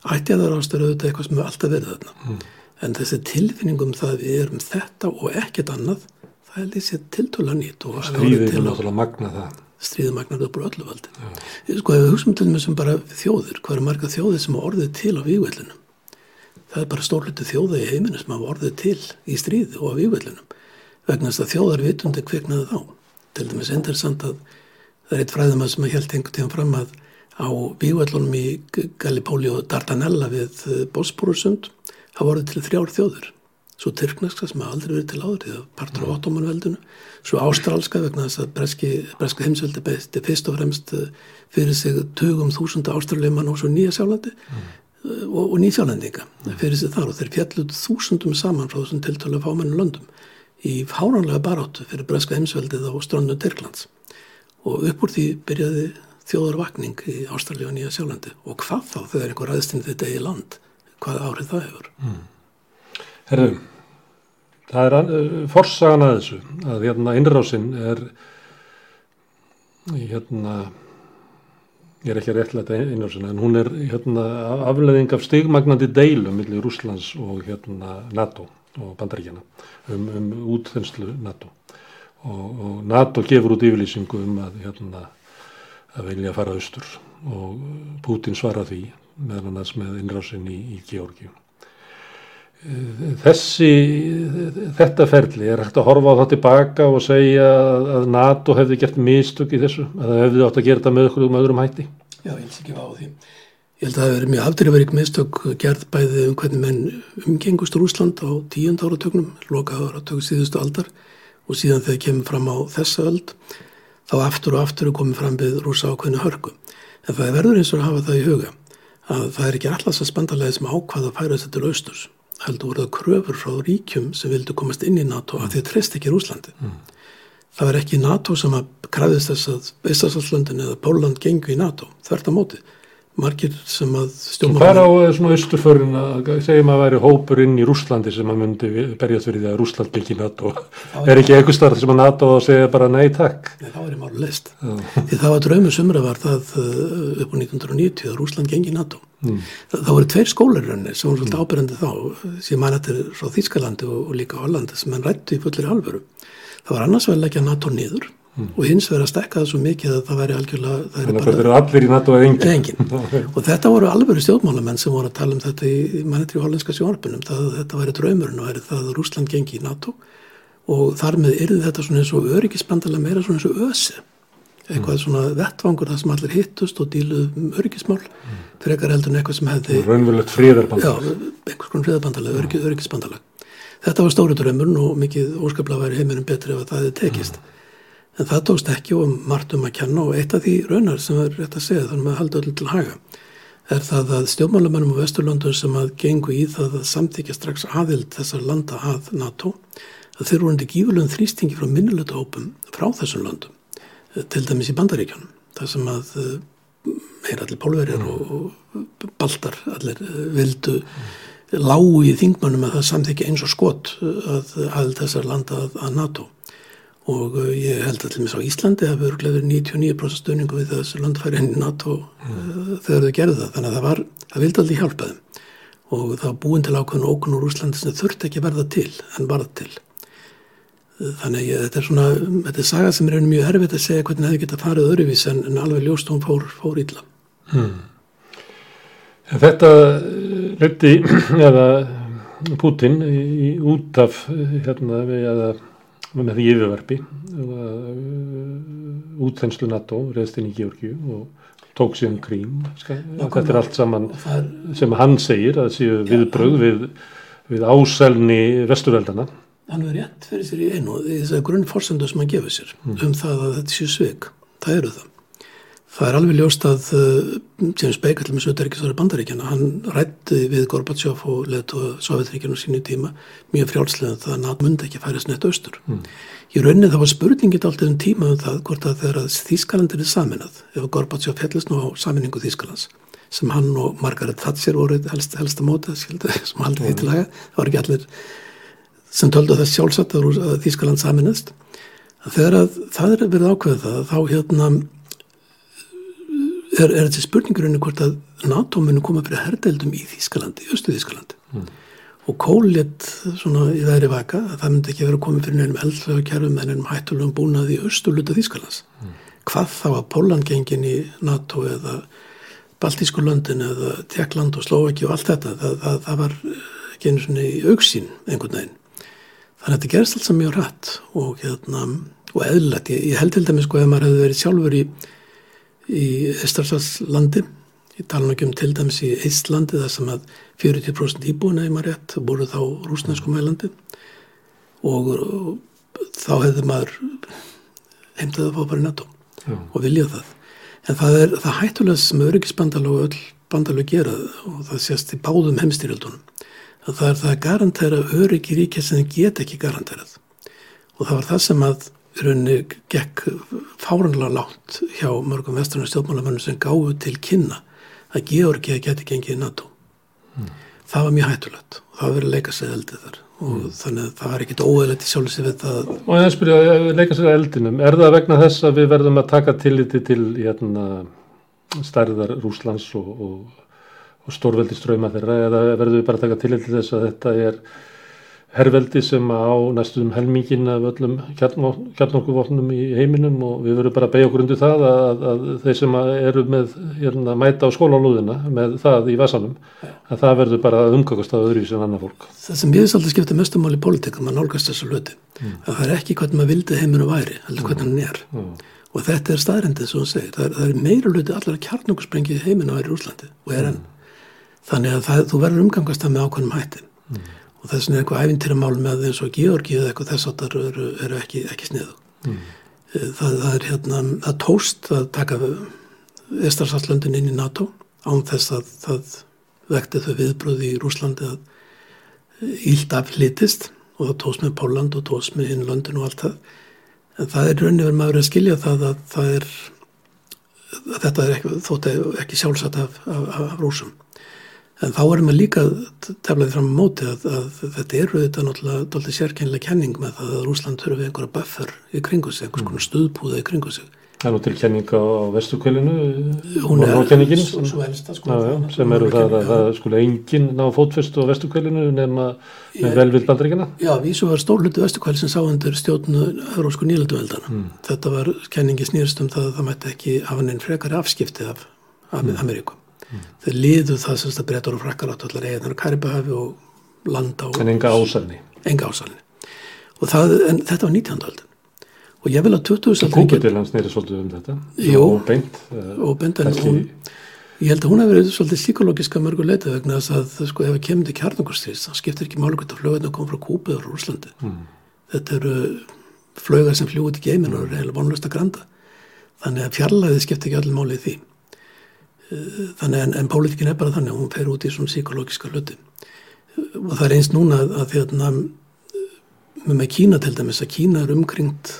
Ætti að það rástur auðvitað eitthvað sem við alltaf verðum þarna. Mm. En þessi tilfinningum það við erum þetta og ekkert annað, það held ég sé tiltölu nýtt. Stríðið er náttúrulega magna það. Stríðið magnar upp úr öllu valdi. Sko ef við hugsaum til þessum bara þjóður, hvað eru marga þjóðir sem orðið til á vývellinu? Það er bara stórluti þjóða í heiminu sem hafa orðið til í stríði og á vývöldunum vegna þess að þjóðar vitundi kviknaði þá. Til dæmis interessant að það er eitt fræðumað sem held einhvern tíðan fram að á vývöldunum í Gallipóli og Dardanella við eh, Bosporusund hafa orðið til þrjár þjóður. Svo tyrknarska sem hafa aldrei verið til áður, því að partur á ottomanveldinu, svo ástrálska vegna þess að breski, breska heimsveldi beiti fyrst og fremst eh, fyrir sig tugum þúsunda ástráljumann og svo nýja sjálfandi mm og, og nýþjálendinga. Fyrir sig þar og þeir fjallut þúsundum saman frá þessum tiltölu fámennu löndum í fáránlega baráttu fyrir breska heimsveldið á ströndu Tyrklands. Og upp úr því byrjaði þjóðarvakning í Ástralja og Nýja Sjálandi. Og hvað þá þegar einhver aðstinn þetta í land, hvað árið það hefur? Mm. Herru, það er uh, forsagan að þessu að hérna innrásinn er hérna ég er ekki að réttlega innrásinn en hún er hérna afleðing af stigmagnandi deilum millir Rúslands og hérna NATO og bandaríkjana um, um útþenslu NATO. Og, og NATO gefur út yfirlýsingu um að hérna að vilja fara austur og Putin svara því meðan annars með innrásinn í, í Georgium þessi þetta ferli er hægt að horfa á það tilbaka og segja að NATO hefði gert mistök í þessu? Að það hefði átt að gera þetta með okkur um öðrum hætti? Já, ég held ekki á því. Ég held að það verið mjög afdrifverik mistök gerð bæði um hvernig menn umgengust Rúsland á tíund áratögnum loka áratögu síðustu aldar og síðan þegar kemur fram á þessa öld þá aftur og aftur er komið fram við rúsa ákveðinu hörku. En það verður eins og að hafa það í huga að það er ekki allast að spandalega sem ákvaða að færa þetta til austurs heldur voruð kröfur frá ríkjum sem vildu komast inn í NATO að því að treyst ekki Rúslandi. Mm. Það var ekki NATO sem að kræðist þess að Íslandslöndin eða Póland gengu í NATO, þvert á móti. Margir sem að stjórnmála... Hvað er á svona austurförun að segjum að væri hópur inn í Rúslandi sem að myndi berjast fyrir því að Rúsland í NATO? Er, er ekki eitthvað starf sem að NATO segja bara nei takk? Nei, þá er ég málu list. Því það var drömu sumra var það uh, upp á 1990 að Rúsland gengi í NATO. Mm. Það, það voru tveir skólarrönni sem voru svolítið mm. ábyrjandi þá sem mann eftir frá Þýskalandi og, og líka Hollandi sem mann rættu í fullir alvöru. Það var annars vel ekki að NATO niður mm. og hins verið að stekka það svo mikið að það væri algjörlega Þannig að það eru allir í NATO eða engin, engin. og þetta voru alveg stjórnmálamenn sem voru að tala um þetta í mannetri hollandska sjónarpunum þetta væri draumurinn og væri það að Rúsland gengi í NATO og þar með yrði þetta svona eins og öryggisbandalega meira svona eins og ösi eitthvað svona vettvangur það sem allir hittust og díluð um öryggismál mm. frekar heldur en eitthvað sem hefði raunverulegt fríðarbandalag já, einhvers konar fríðarbandalag, örygg, öryggisbandalag þetta var stóri drömmur og mikið óskaplega væri heiminum betri ef það hefði tekist mm. En það tókst ekki og margt um að kenna og eitt af því raunar sem er rétt að segja þannig að halda öll til haga er það að stjórnmálamennum á Vesturlandun sem að gengu í það að samþykja strax aðild þessar landa að NATO að þeir voru undir gífurlegum þrýstingi frá minnulötu hópum frá þessum landum til dæmis í bandaríkjónum þar sem að meira eh, allir pólverjar mm. og, og baltar allir eh, vildu mm. lágu í þingmannum að það samþykja eins og skot eh, að aðeins þessar landa að NATO og ég held að til og með á Íslandi hafa örgleður 99% stöningu við þessu landfæri henni NATO mm. þegar þau gerðu það þannig að það var, það vildi allir hjálpa þeim og það var búin til ákveðin ókun úr Úslandi sem þurfti ekki verða til en varð til þannig að þetta er svona, þetta er saga sem er mjög erfitt að segja hvernig það hefði getað farið öðruvís en, en alveg ljóst hún fór, fór illa hmm. Þetta löfti (clears throat) eða Putin í, út af hérna eða með því yfirverfi útþenslu NATO reðst inn í Georgiu og tók síðan krím. Þetta er allt saman er, sem hann segir að séu viðbröð við, við áselni vesturveldana hann verður rétt fyrir sér í einu í þessari grunnforsendu sem hann gefur sér mm. um það að þetta séu sveik, það eru það það er alveg ljóst að uh, James Baker með Söteríkisvara bandaríkjana hann rætti við Gorbachev og letu Sovjetríkjana á sínu tíma mjög frjálslega það að NATO myndi ekki færast neitt austur. Mm. í rauninni það var spurningit alltaf um tíma um það hvort að þegar Þískalandir er saminað ef Gorbachev fellist nú á saminningu Þískalands sem hann og Margaret Thatcher voru helst, helst að móta (laughs) sem haldið því til aðja það var ekki allir sem töldu þess sjálfsagt að Þískaland saminist að þegar að það er verið ákveðið það þá hérna er, er þetta spurningurinn hvort að NATO muni koma fyrir herdeldum í Þískalandi, í Östu Þískalandi mm. og kólit svona í þæri vaka að það myndi ekki vera komið fyrir nefnum eldflögakjærfum en nefnum hættulegum búnað í Östu luta Þískalands mm. hvað þá að Pólandgengin í NATO eða Baltísku löndin eða Tjekkland og Slovaki og allt þetta það, það, það var einu svona í auksín einhvern veginn Þannig að þetta gerst alls mjög rætt og, hérna, og eðlilegt. Ég, ég held til dæmis sko ef maður hefði verið sjálfur í, í Estrasvarslandi, ég tala náttúrulega um til dæmis í Íslandi þar sem að 40% íbúin eða maður rétt voru þá rúsnesku mælandi og, þá hefði maður heimtaði að fá bara netto og viljað það. En það er það hættulega sem öryggisbandal og öll bandal að gera og það sést í báðum heimstýrildunum að það er það að garantera öryggi ríkja sem það get ekki garanterað og það var það sem að rauninni gekk fáranlega látt hjá mörgum vesturna stjórnmálamönnum sem gáðu til kynna að Georgi geti gengið í NATO. Mm. það var mjög hættulegt. Og það verið að leika sig eldið þar. Og mm. þannig að það var ekkit óeðlegt í sjálfsig við það. Og ég spyrja, leika sig eldinum? Er það vegna þess að við verðum að taka tilliti til hérna, stærðar Rúslands og, og, og stórveldi ströyma þeirra? Eða verðum við bara að taka tilliti til þess að þetta er herrveldi sem á næstum helmingin af öllum kjarnokkurvotnum í heiminum og við verðum bara að beigja okkur undir það að, að þeir sem eru með hérna, mæta á skólalúðina með það í vasanum að það verður bara að umkakast af öðru sem annar fólk. Það sem ég þess að skipta mestum mál í pólitíka, maður nálgast þessu hluti mm. að það er ekki hvernig maður vildi heiminu væri heldur hvernig hann er mm. og þetta er staðrendið sem hún segir, það er, það er meira hluti allar kjarnokkursprengi heiminu væri í Úslandi og er enn. Mm. Þannig að það, þú verður umgangast það með ákveðnum hætti mm og þess vegna eitthvað æfintýramál með eins og Georgi eða eitthvað þess að það eru, eru ekki, ekki sniðu. Mm. Eh, það, það er hérna að tóst að taka Ístarsalslöndin inn í NATO án þess að það vekti þau viðbröði í Rúslandi að íld aflitist og það tóst með Póland og tóst með hinn London og allt það. En það er raunni verið maður að skilja það að það er að þetta er ekki, þótt ekki sjálfsagt af, af, af rúsum. En þá erum við líka teflaði fram á móti að, að þetta eru þetta náttúrulega doldið sérkennilega kenning með það að Rúsland þurfi einhverja buffer í kringu sig, einhvers konar mm. stuðpúða í kringu sig. Það er nú til kenning á er svo elsta sko. Sem eru það að það skulle enginn ná fótfestu á vestukvælinu nema með velvild bandrikina. Já, vísu var stórluti vestukvæl sem sá undir stjórnu eurósku nýlölduveldana. Mm. Þetta var kenningi snýrst um það að það mætti ekki hafa neinn frekari afskipti af, af mm. Mm. þeir liðu það sem breytur og frakkar átt allar eigin Karibahafi og landa en enga ásalni enga ásalni og það, þetta var 19. aldin og ég vil að 20. Kúpetilans neyri svolítið um þetta Jó, og beint, og beint en hún, ég held að hún hefur verið svolítið psykológiska mörguleita vegna þess að sko ef við kemum til kjarnungurstýrs þá skiptir ekki málu að flögurna koma frá Kúpið og Rúslandi mm. þetta eru flögar sem fljú út í geimin og eru heila vonlust að granda þannig að fjarlæði skiptir ekki allir máli í því þannig en, en pólitíkin er bara þannig hún fer út í svona psykológiska hluti og það er einst núna að því að með Kína til dæmis að Kína er umkringt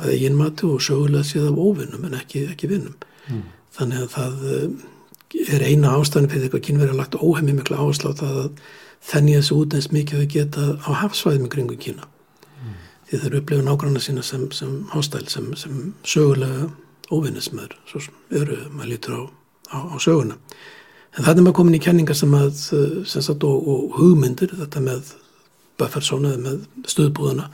að eigin mati og sögulega séð af óvinnum en ekki, ekki vinnum mm. þannig að það eh, er eina ástæðin fyrir eitthvað Kínverið har lagt óhemmi miklu áherslu á það að þenni þessu út eins mikið að geta á hafsvæðum kringu Kína mm. því þeir eru upplifað nágranna sína sem, sem hóstæl sem, sem sögulega óvinnismöður svo sem eru, maður lítur á á, á söguna. En það er maður komin í kenningar sem að, sem sagt, og, og hugmyndir, þetta með Bufferson eða með stöðbúðana,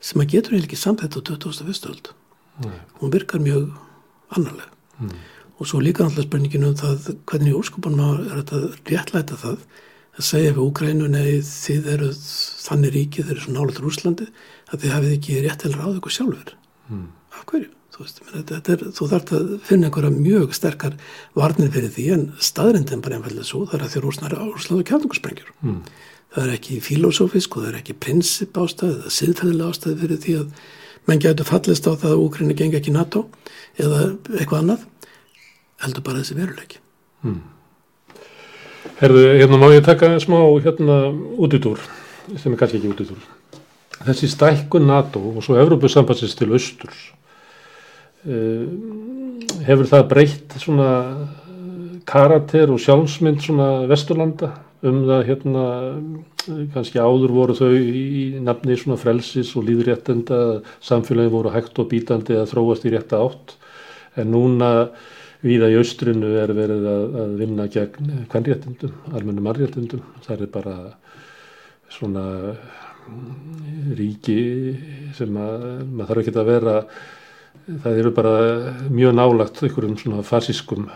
sem að getur eiginlega ekki samþett á 2001. öld. Hún virkar mjög annarlega. Mm. Og svo líka alltaf spurninginu um það hvernig í óskopunum er þetta réttlæta það að segja við Úgrænu nei þið eru þannig ríkið, þeir eru svo nálega Rúslandi að þið hafið ekki rétt til ráð eitthvað sjálfur. Mm. Af hverju? Þú, þú þarf að finna einhverja mjög sterkar varnir fyrir því en staðrindin bara einfallega svo það er að því rúsnari áslöðu kjarnungarsprengjur. Mm. Það er ekki filosófisk og það er ekki prinsip ástæði eða siðfæðilega ástæði fyrir því að menn getur fallist á það að Úkrinni gengi ekki NATO eða eitthvað annað heldur bara þessi veruleiki. Mm. Herðu, hérna má ég taka smá hérna útutúr sem er kannski ekki útutúr. Þessi stækkun NATO og svo Evrópusambansins til austurs hefur það breytt svona karakter og sjálfsmynd svona vesturlanda? Um það hérna kannski áður voru þau í nafni svona frelsis og líðréttenda samfélagi voru hægt og bítandi að þróast í rétta átt. En núna viða í austrinu er verið að, að vinna gegn hvernréttindum, almennu marréttindum það er bara svona ríki sem að maður þarf ekki að vera það eru bara mjög nálagt einhverjum svona fasískum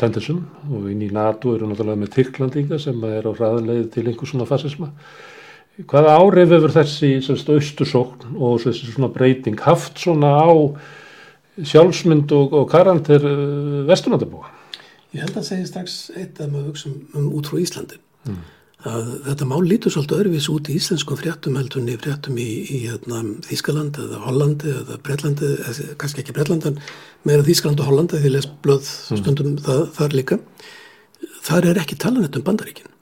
tendensum og inn í NATO eru náttúrulega með Tyrklandinga sem er á hraðanleið til einhvers svona fasisma. Hvaða árið hefur þessi austursókn og þessi svona breyting haft svona á sjálfsmynd og, og karanter uh, vestunandabúa? Ég held að segja strax eitt að maður hugsa um, um út frá Íslandi. Mm að þetta mál lítur svolítið örfis út í íslenskum fréttum í fréttum í, í hérna, Þískaland eða Hollandi eða Breitlandi, eða kannski ekki Breitlandan meira Þískaland og Hollandi því les blöð mm. stundum mm. það, þar líka þar er ekki talanett um bandaríkin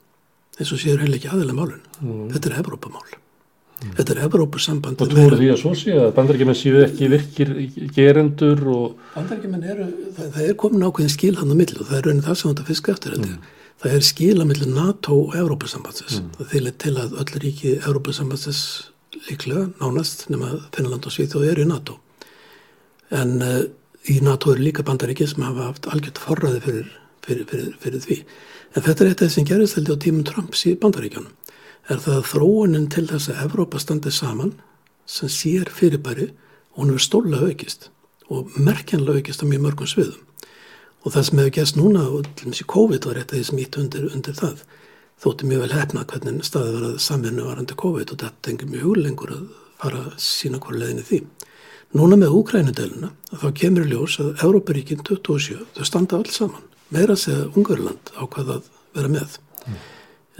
eins og séur heil ekki aðeins málun mm. þetta er Evrópamál mm. þetta er Evrópusamband og trúur því að svo sé að bandaríkjumenn séu ekki virkir gerendur og bandaríkjumenn eru, það, það er komin ákveðin skil hann á mill og það er raunin það sem þetta fisk eftir mm. Það er skila millir NATO og Európa-sambandsins. Mm. Það þýlir til að öll ríki Európa-sambandsins líklega nánast nema Finnland og Svíþjóð eru í NATO. En uh, í NATO eru líka bandaríki sem hafa haft algjört forræði fyrir, fyrir, fyrir, fyrir því. En þetta er eitt af það sem gerist held ég á tímum Trumps í bandaríkjanum. Er það þróunin til þess að Evrópa standi saman sem sér fyrirbæri og hún er stólega aukist og merkjanlega aukist á mjög mörgum sviðum. Og það sem hefur gæst núna, og til og með COVID var eitt af því sem ítt undir, undir það, þótti mjög vel hefnað hvernig staðið var að samvernu varandi COVID og þetta tengir mjög huglengur að fara að sína hverju leðinni því. Núna með Úkrænudeluna, þá kemur ljós að Európaríkinn 27, þau standa alls saman, meira segja Ungverland ákvað að vera með. Mm.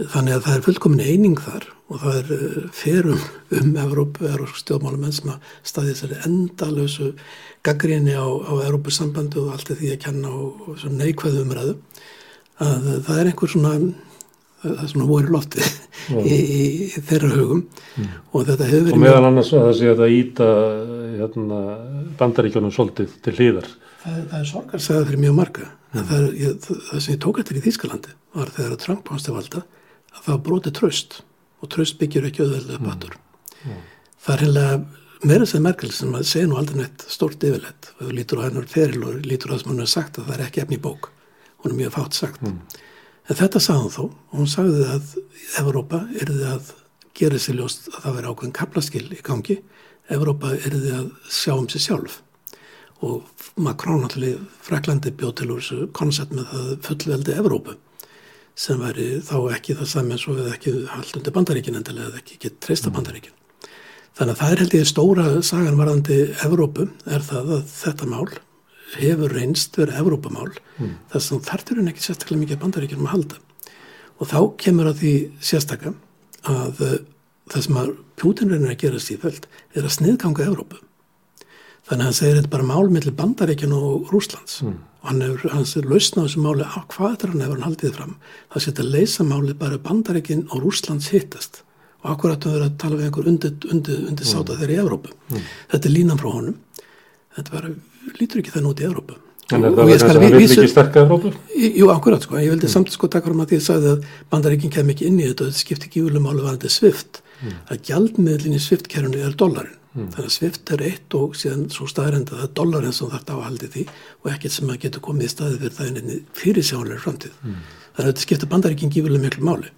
Þannig að það er fullkomin eining þar og það er eh, ferum um Evrópu, Evrópsk stjórnmálumenn sem að staði þessari endalösu gaggríni á, á Evrópussambandi og allt því að kenna og, og neikvæðu umræðu. Að það er einhver svona það er svona voru lofti í, í, í þeirra hugum. Mm. og þetta hefur verið og meðan annars að það sé að það íta hérna, bandaríkjónum svolítið til hlýðar það, það er sorgarsæða fyrir mjög marga. Mm. það, er, ég, það sem ég tók eftir í Þýskalandi var þegar Trump til valda að það broti tröst og tröst byggjur ekki auðvöldlega batur. Mm. Mm. Það er heimlega meira sem merkel sem að segja nú aldrei neitt stort yfirleitt og þú lítur á hennar feril og lítur á það sem hún hefur sagt að það er ekki efni í bók. Hún er mjög fátt sagt. Mm. En þetta sagði hún þó og hún sagði að Evrópa er þið að gera sér ljóst að það veri ákveðin kaplaskil í gangi. Evrópa er þið að sjá um sig sjálf og Macron allir Fraklandi bjóð til þessu koncept með það fullveldi Evrópu sem væri þá ekki það saman svo við ekki haldundi bandaríkin endilega eða ekki gett treysta mm. bandaríkin. Þannig að það er held ég stóra sagan varðandi Evrópu er það að þetta mál hefur reynst verið Evrópamál mm. þess að þartur hún ekki sérstaklega mikið bandaríkinum að halda. Og þá kemur að því sérstaklega að uh, það sem að Putin reynir að gera síðveld er að sniðganga Evrópu. Þannig að hann segir þetta bara mál mellir bandaríkin og Rúslands. Mm hann hefur, hans er lausna á þessu máli á hvað er hann hefur hann haldið fram það setja að leysa máli bara bandarækinn og Rúslands hittast og akkurat að vera að tala við einhver undir, undir, undir mm. sáta þeirri í Evrópu mm. þetta er línan frá honum þetta bara lítur ekki það nút í Evrópu En er það verið þess að hann vil ekki sterkja Evrópu? Jú, akkurat sko, ég vildi mm. samt sko um að því að ég sagði að bandarækinn kem ekki inn í þetta og þetta skipti ekki úrlega máli varandi svift mm. að gjaldmiðlinn í sviftkerfunu er dollarin Mm. Þannig að svift er eitt og síðan svo staðrenda það dollarinn sem þarf það áhaldið því og ekkert sem að getur komið í staði fyrir það einni fyrir sjálega framtíð. Mm. Þannig að þetta skiptir bandaríkinn gífurlega miklu máli.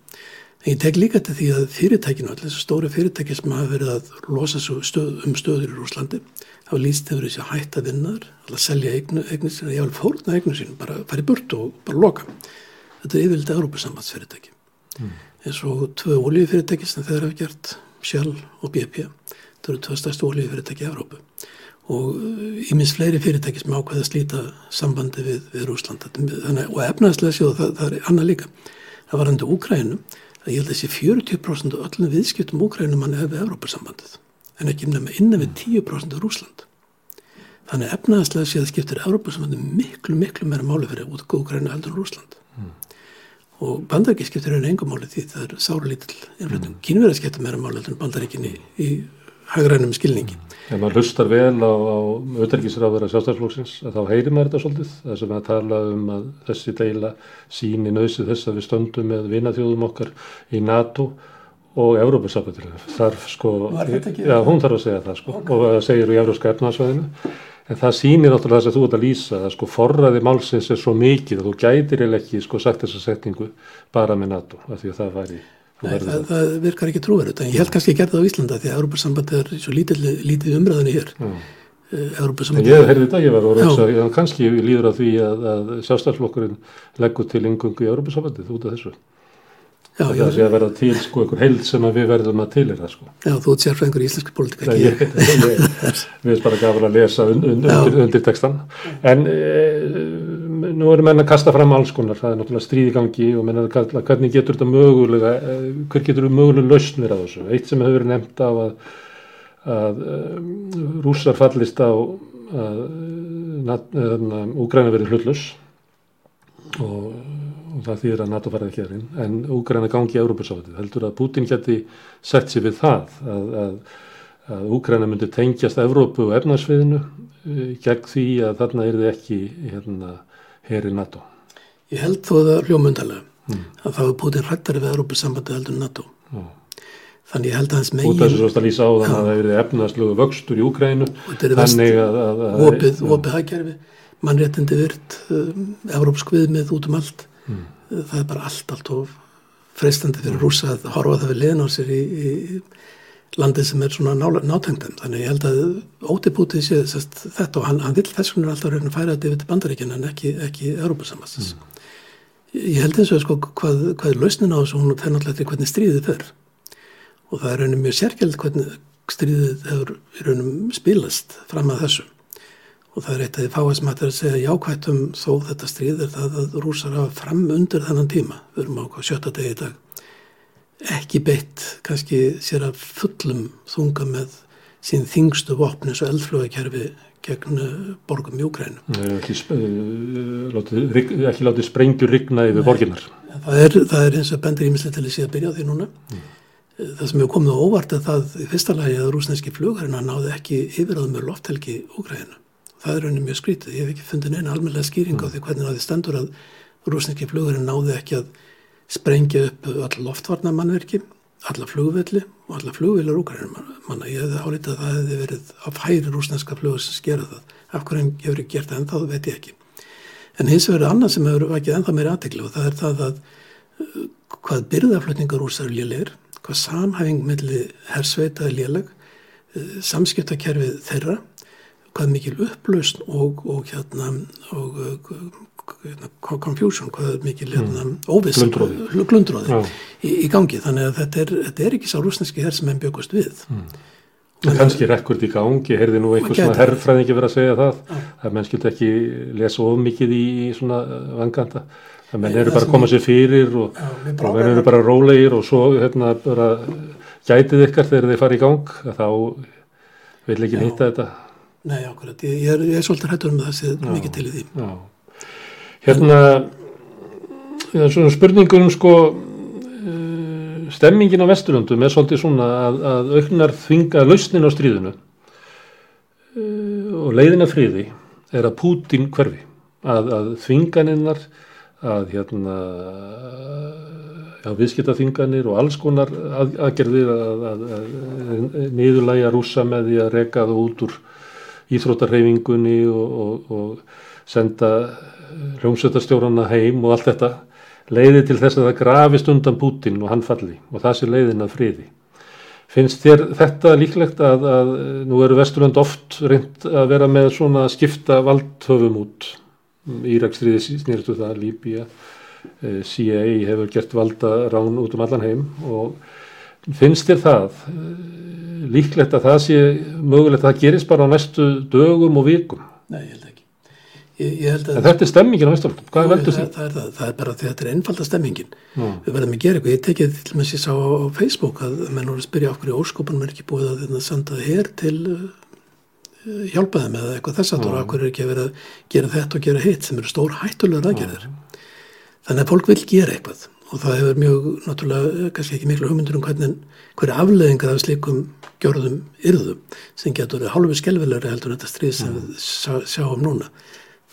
En ég tek líka til því að fyrirtækinu, allir þessu stóri fyrirtæki sem hafa verið að losa stöð, um stöður í Rúslandi, hafa líst hefur þessi að hætta vinnar, að selja eignu, eignu sín, ég vil fórna eignu sín, bara fara í burt og bara loka. Þetta er yfirlega Európa-sambandsfyrirtæki. Mm. eins og tvö olíufyrirtæki sem þeir hafa gert, Shell og BP það eru tvö stærstu ólífyrirtæki í Európu og íminst fleiri fyrirtæki sem ákveða að slíta sambandi við, við Rúsland og efnaðslega séu það, það er annað líka. Það var endur Úkrænum að ég held að þessi 40% af öllum viðskiptum Úkrænum manni hefur Európa-sambandið en ekki nefna innan við 10% af Rúsland þannig efnaðslega það skiptir Európa-sambandið miklu miklu meira máli fyrir Úkrænu heldur Rúsland mm. og bandaríki skiptir einu engum máli því það er sára lítill innflutum, mm. kynverðar skiptir meira máli heldur bandaríkinni í hagrænum skilningi. Ef maður hlustar vel á, á auðverkisráður af sjálfstæðsflóksins þá heyrir maður þetta svolítið þess að maður tala um að þessi deila síni nöðsi þess að við stöndum með vinaþjóðum okkar í NATO og Európa-sambandinu. Þarf sko, já hún þarf að segja það sko okay. og það segir í Európska efnarsvæðinu en það sýnir náttúrulega þess að þú ert að lýsa að sko forræði málsins er svo mikið og þú gætir eða ekki sko sagt þessa setningu bara með NATO af því að það væri Nei, það, það. virkar ekki trúverð en ég held kannski að gera það á Íslanda því að Európa-sambandi er svo lítið, lítið umræðinu hér. Uh, en ég heyrði þetta, ég var að reysa kannski líður að því að, að sjálfstæðslokkurinn leggur til yngungu í Európa-sambandi út af þessu. Já, það sé að verða til sko einhver held sem við verðum að til er það sko. Já, þú ert sérfræð einhver íslenski politík ekki Við erum bara gafur að lesa und, und, undir, undir textan en e, nú erum menn að kasta fram alls konar, það er náttúrulega stríði gangi og menn að kalla hvernig getur þetta mögulega e, hver getur þetta mögulega lausnir af þessu? Eitt sem hefur nefnt af að, að um, rússar fallist á að Úgræna verið hlutlus og og það þýðir að NATO farið ekki að reyna en Úgræna gangi í Európa-sáttið heldur að Putin geti sett sér við það að, að, að Úgræna myndi tengjast Európu og efnarsviðinu gegn því að þarna er þið ekki hérna, heri NATO Ég held þó það hljómundalega mm. að þá er Putin hrættari við Európa-sambandi heldur NATO. Mm. Þannig ég held að hans megin... Út af þessu að lýsa á þannig að það hefur verið efnaðslegu vöxtur í Úkrænu. Þannig að... Opið, opið hagkerfi, mannréttindi virt, um, Európsk viðmið út um allt. Mm. Það er bara allt, allt of freistandi fyrir rúsa að horfa það við liðn á sér í, í landið sem er svona nátengdum. Þannig ég held að ótipútið sé sest, þetta og hann, hann vil þess vegna alltaf reyna að færa þetta yfir til bandaríkina en ekki, ekki Európa-samansins. Mm. Ég held eins og sko hvað, hvað er lausnin á þessu hún og það er náttúrulega hvernig stríðið fer og það er raunin mjög sérkjöld hvernig stríðið hefur raunum spilast fram að þessu og það er eitt að því fáið sem hættir að segja jákvættum þó þetta stríð er það að rúsar hafa fram undir þennan tíma við erum á sjötta degi í dag ekki beitt kannski sér að fullum þunga með sín þingstu vopni eins og eldflögakerfi gegn eh, borgum í Úkrænu. Ekki, uh, ekki látið sprengjur rigna yfir borginnar. Það er, það er eins og bendur ímislega til að sé að byrja á því núna. Mm það sem hefur komið á óvart er það í fyrsta lagi að rúsneski flugharina náði ekki yfirraðum með lofthelgi Úgræðinu. Það er rauninni mjög skrítið. Ég hef ekki fundið neina almenlega skýring á því hvernig það stendur að rúsneski flugharina náði ekki að sprengja upp all loftvarna mannverki, alla flugvelli og alla flugvilar Úgræðinu manna. Ég hefði álítið að það hefði verið af hæri rúsneska flugur sem skera það. Af hverjum hefur ég gert það en þá veit ég ekki. En hins vegar annað sem hefur vakið ennþá meira aðteglu og það er það að uh, hvað byrðaflutningar úr særlélir hvað samhæfing melli hersveita er léleg, eh, samskiptakerfið þeirra, hvað mikil upplausn og, og hérna og hérna, confusion, hvað er mikil hérna, mm. óviss, glundróði í, í gangi, þannig að þetta er, þetta er ekki sá rúsneski herr sem henn byggust við. Mm. Kanski rekord í gangi, heyrði nú einhvers svona herrfræðingi verið að segja það, ja. að menn skildi ekki lesa of mikið í svona vanganda það menn eru bara að koma sér fyrir og, og menn eru bara rólegir og svo hérna bara gætið ykkar þegar þeir fara í gang þá vil ekki nýta þetta Nei, akkurat, ég, er, ég er svolítið hættur um það að er mikið til í því já. Hérna já, svona spurningum sko uh, stemmingin á Vesturlundum er svolítið svona að, að auknar þvinga lausnin á stríðinu uh, og leiðina friði er að Pútin hverfi. Að, að þvinganinnar að hérna já, viðskiptaþinganir og alls konar að, aðgerðir að, að, að niðurlæja rúsa með því að reka það út úr íþrótarhefingunni og, og, og senda hljómsveitastjórnana heim og allt þetta leiði til þess að það grafist undan Putin og hann falli og það sé leiðin að friði. Finnst þér þetta líklegt að, að nú eru Vesturland oft reynd að vera með svona skipta valdhöfum út Írakstriði snýrstu það, Líbíja, eh, CIA hefur gert valda rán út um allan heim og finnst þér það eh, líklegt að það sé mögulegt að það gerist bara á næstu dögum og vikum? Nei, ég held ekki. Ég, ég held en þetta er stemmingin á Vesturlund, hvað er veldur því? Það er, það, það er bara því að þetta er einfalda stemmingin. Ná. Við verðum að gera eitthvað, ég tekið til og með sér sá á Facebook að menn voru að spyrja okkur í óskopunum er ekki búið að hérna senda hér til hjálpa þeim eða eitthvað þess að þú okkur er ekki að vera að gera þetta og gera hitt sem eru stór hættulegur aðgerðir. Þannig að fólk vil gera eitthvað. Og það hefur mjög, náttúrulega, kannski ekki miklu hugmyndur um hvernig, hverju afleðingar af slikum gjörðum yrðum sem getur hálfur skelvilegri heldur þetta stríð sem við sjá, sjáum núna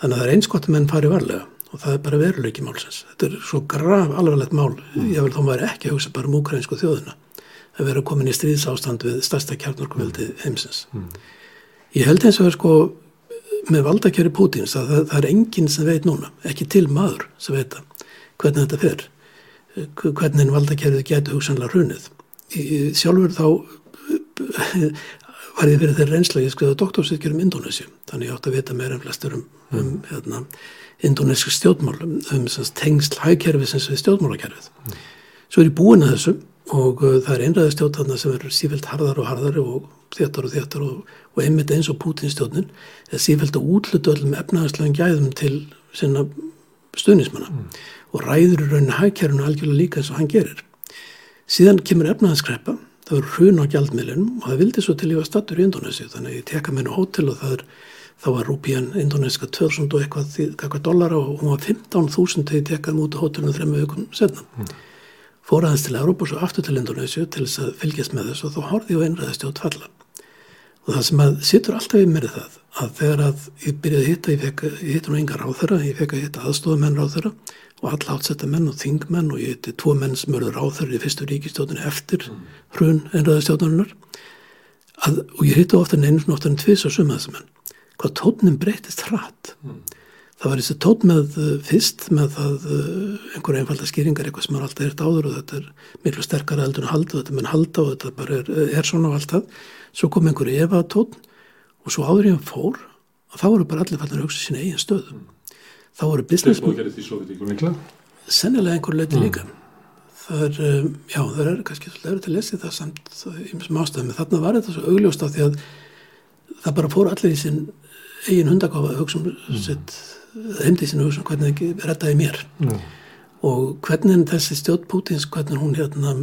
þannig að það er einskott menn farið varlega og það er bara veruleiki málsins þetta er svo graf alvarlegt mál mm. ég vil þó maður ekki hugsa bara um ukrainsku þjóðina að vera komin í stríðsástand við stærsta kjarnorkuveldi heimsins mm. Ég held eins og það er sko með valdakjöri Pútins að það, það er enginn sem veit núna, ekki til maður sem veit að hvernig þetta fer, hvernig valdakjörið getur hugsanlega hrunið. Sjálfur þá var ég fyrir þeirra reynsla, ég skrifaði doktorsvíkjur um Indonési, þannig ég átti að vita meira en flestur um, um mm. hérna, indonésk stjórnmál, um, um tengsl hægkerfið sem við stjórnmálakerfið. Mm. Svo er ég búin að þessu og uh, það er einræðistjótt þarna sem er sífælt harðar og harðar og þéttar og þéttar og, og einmitt eins og Pútinstjótnin er sífælt að útlutu öllum efnahagslegin gæðum til sinna stuðnismanna mm. og ræður í rauninni hægkerfunu algjörlega líka eins og hann gerir. Síðan kemur efnahagskreppa, það eru hrun á gjaldmiðlunum og það vildi svo til ég var stattur í Indonési þannig að ég teka mér á hótel og það er þá var rúpían indoneska 2000 og eitthvað, eitthvað dollara og hún var 15.000 þegar ég tekaði mútið hótelinu þrema vikum setna. Mm fór aðeins til Európa og svo aftur til Indonésiu til þess að fylgjast með þess og þá horfið ég á einræðistjótt falla. Og það sem að sittur alltaf í mér er það að þegar að ég byrjaði að hitta, ég, ég hitta nú enga ráþöra, ég fekk að hitta aðstofamenn ráþöra og alla átsetta menn og þingmenn og ég hitti tvo menn sem eru ráþöra í fyrstu ríkistjóðinu eftir mm. hrun einræðastjóðanunar og ég hitti ofta en einu svona ofta en tvis og suma þessu menn hvað tónum breytist hratt mm. það var þessi tón með uh, fyrst með það uh, einhverja einfalda skýringar eitthvað sem er alltaf hirt áður og þetta er miklu sterkara eldur en halda og þetta menn halda og þetta bara er, er svona og allt það svo kom einhverju efa tón og svo áður ég fór og þá voru bara allir fallin að hugsa sína eigin stöðu mm. Þá voru business sennilega einhverju leiti mm. líka það er, um, já það er kannski svolítið til að lesa það samt í mjög smástöðum en þarna var þetta svo augljóst á því að það bara fór allir í sinn eigin hundakofa að hugsa um mm. sitt heimdi sín hugsa um hvernig það rettaði mér mm. og hvernig þessi stjórn Pútins, hvernig hún hérna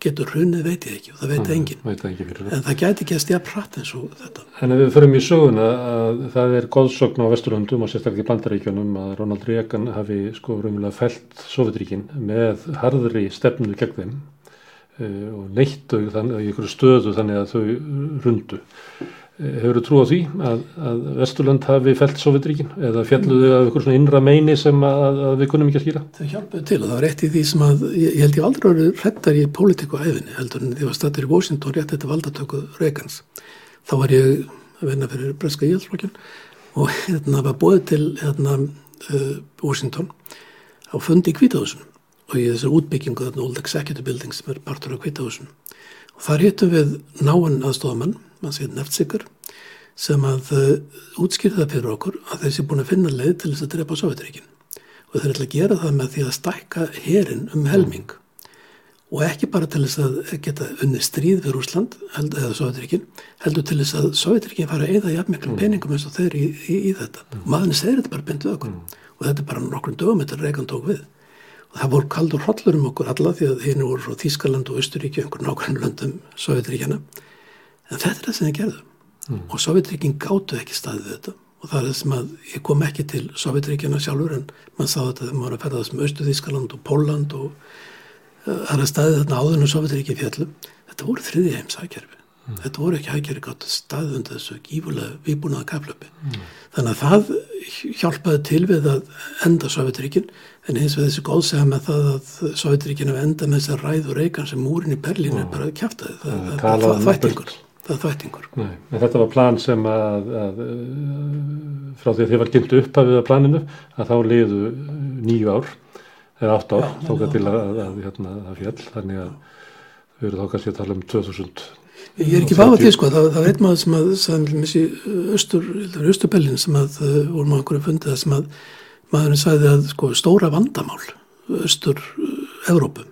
getur hrunið veit ég ekki og það veit mm, engin veit en það. gæti ekki að stjá pratt eins og þetta. En ef við förum í söguna að það er góðsögn á Vesturlundum og sérstaklega í Bandaríkjunum að Ronald Reagan hafi sko raunverulega fælt Sovjetríkin með harðri stefnu gegn þeim uh, og neittu þannig, í ykkur stöðu þannig að þau rundu Hefur þú trú á því að, að Vesturland hafi fælt Sovjetríkin eða fjalluðu af ykkur svona innra meini sem að, að við kunum ekki að skýra? Það hjálpaði til og það var eitt í því sem að ég, ég held ég aldrei vera hrettar í pólitíku æfinni heldur en því að statur í Washington rétt þetta valdatöku Reagans. Þá var ég að vinna fyrir Breska Íhaldsflokkin og (laughs) hérna var bóðið til hérna, uh, Washington á fundi í Kvítahúsun og í þessar útbyggingu þarna Old Executive Building sem er partur á Kvítahúsun og þar hittum við náinn aðstofamann mann sér neftsikur sem að uh, útskýrða fyrir okkur að þessi búin að finna leið til þess að drepa Sovjetríkin og þeir ætla að gera það með því að stækka herin um helming og ekki bara til þess að geta unni stríð við Rúsland eða Sovjetríkin heldur til þess að Sovjetríkin fara að eða jafnmiklu mm. peningum eins og þeir í, í, í þetta mm. og maðurinn segir þetta bara bynduð okkur mm. og þetta er bara nokkur dögum þetta Reagan tók við og það voru kaldur hollur um okkur alla því að hérna voru frá Þískaland og Östuríki og einhver nákvæmlega löndum Sovjetríkjana en þetta er það sem þið gerðu mm. og Sovjetríkin gáttu ekki staðið þetta. Og það er það sem að ég kom ekki til Sovjetríkjana sjálfur en mann sá þetta þegar maður var að ferða þessum Östu Þískaland og Póland og uh, það er staðið þarna áður en Sovjetríki fjallu þetta voru þriði heims hækjörfi mm. þetta voru ekki hækjörfi gáttu staðið undir þessu gífulega výbúnaða kaflöpi mm. þannig að það hjálpaði til við að enda Sovjetríkin en eins og þessi góðsega með það að Sovjetríkinu enda með þessar ræð og reykan sem múrin í Berlín er bara kæftið það, það, það, það er þvættingur það þvættingur. Nei, Þetta var plan sem að, að frá því að þið var kynnt upp að við að planinu að þá liðu nýju ár eða átt ár þóka til að, að, hérna, að fjall þannig að við erum þá kannski að tala um 2000 Ég er ekki fáið til sko, það, það var einn maður sem að sagði missi östur, östur Berlín sem að vorum á einhverju fundið sem að maðurinn sagði að sko, stóra vandamál östur Evrópum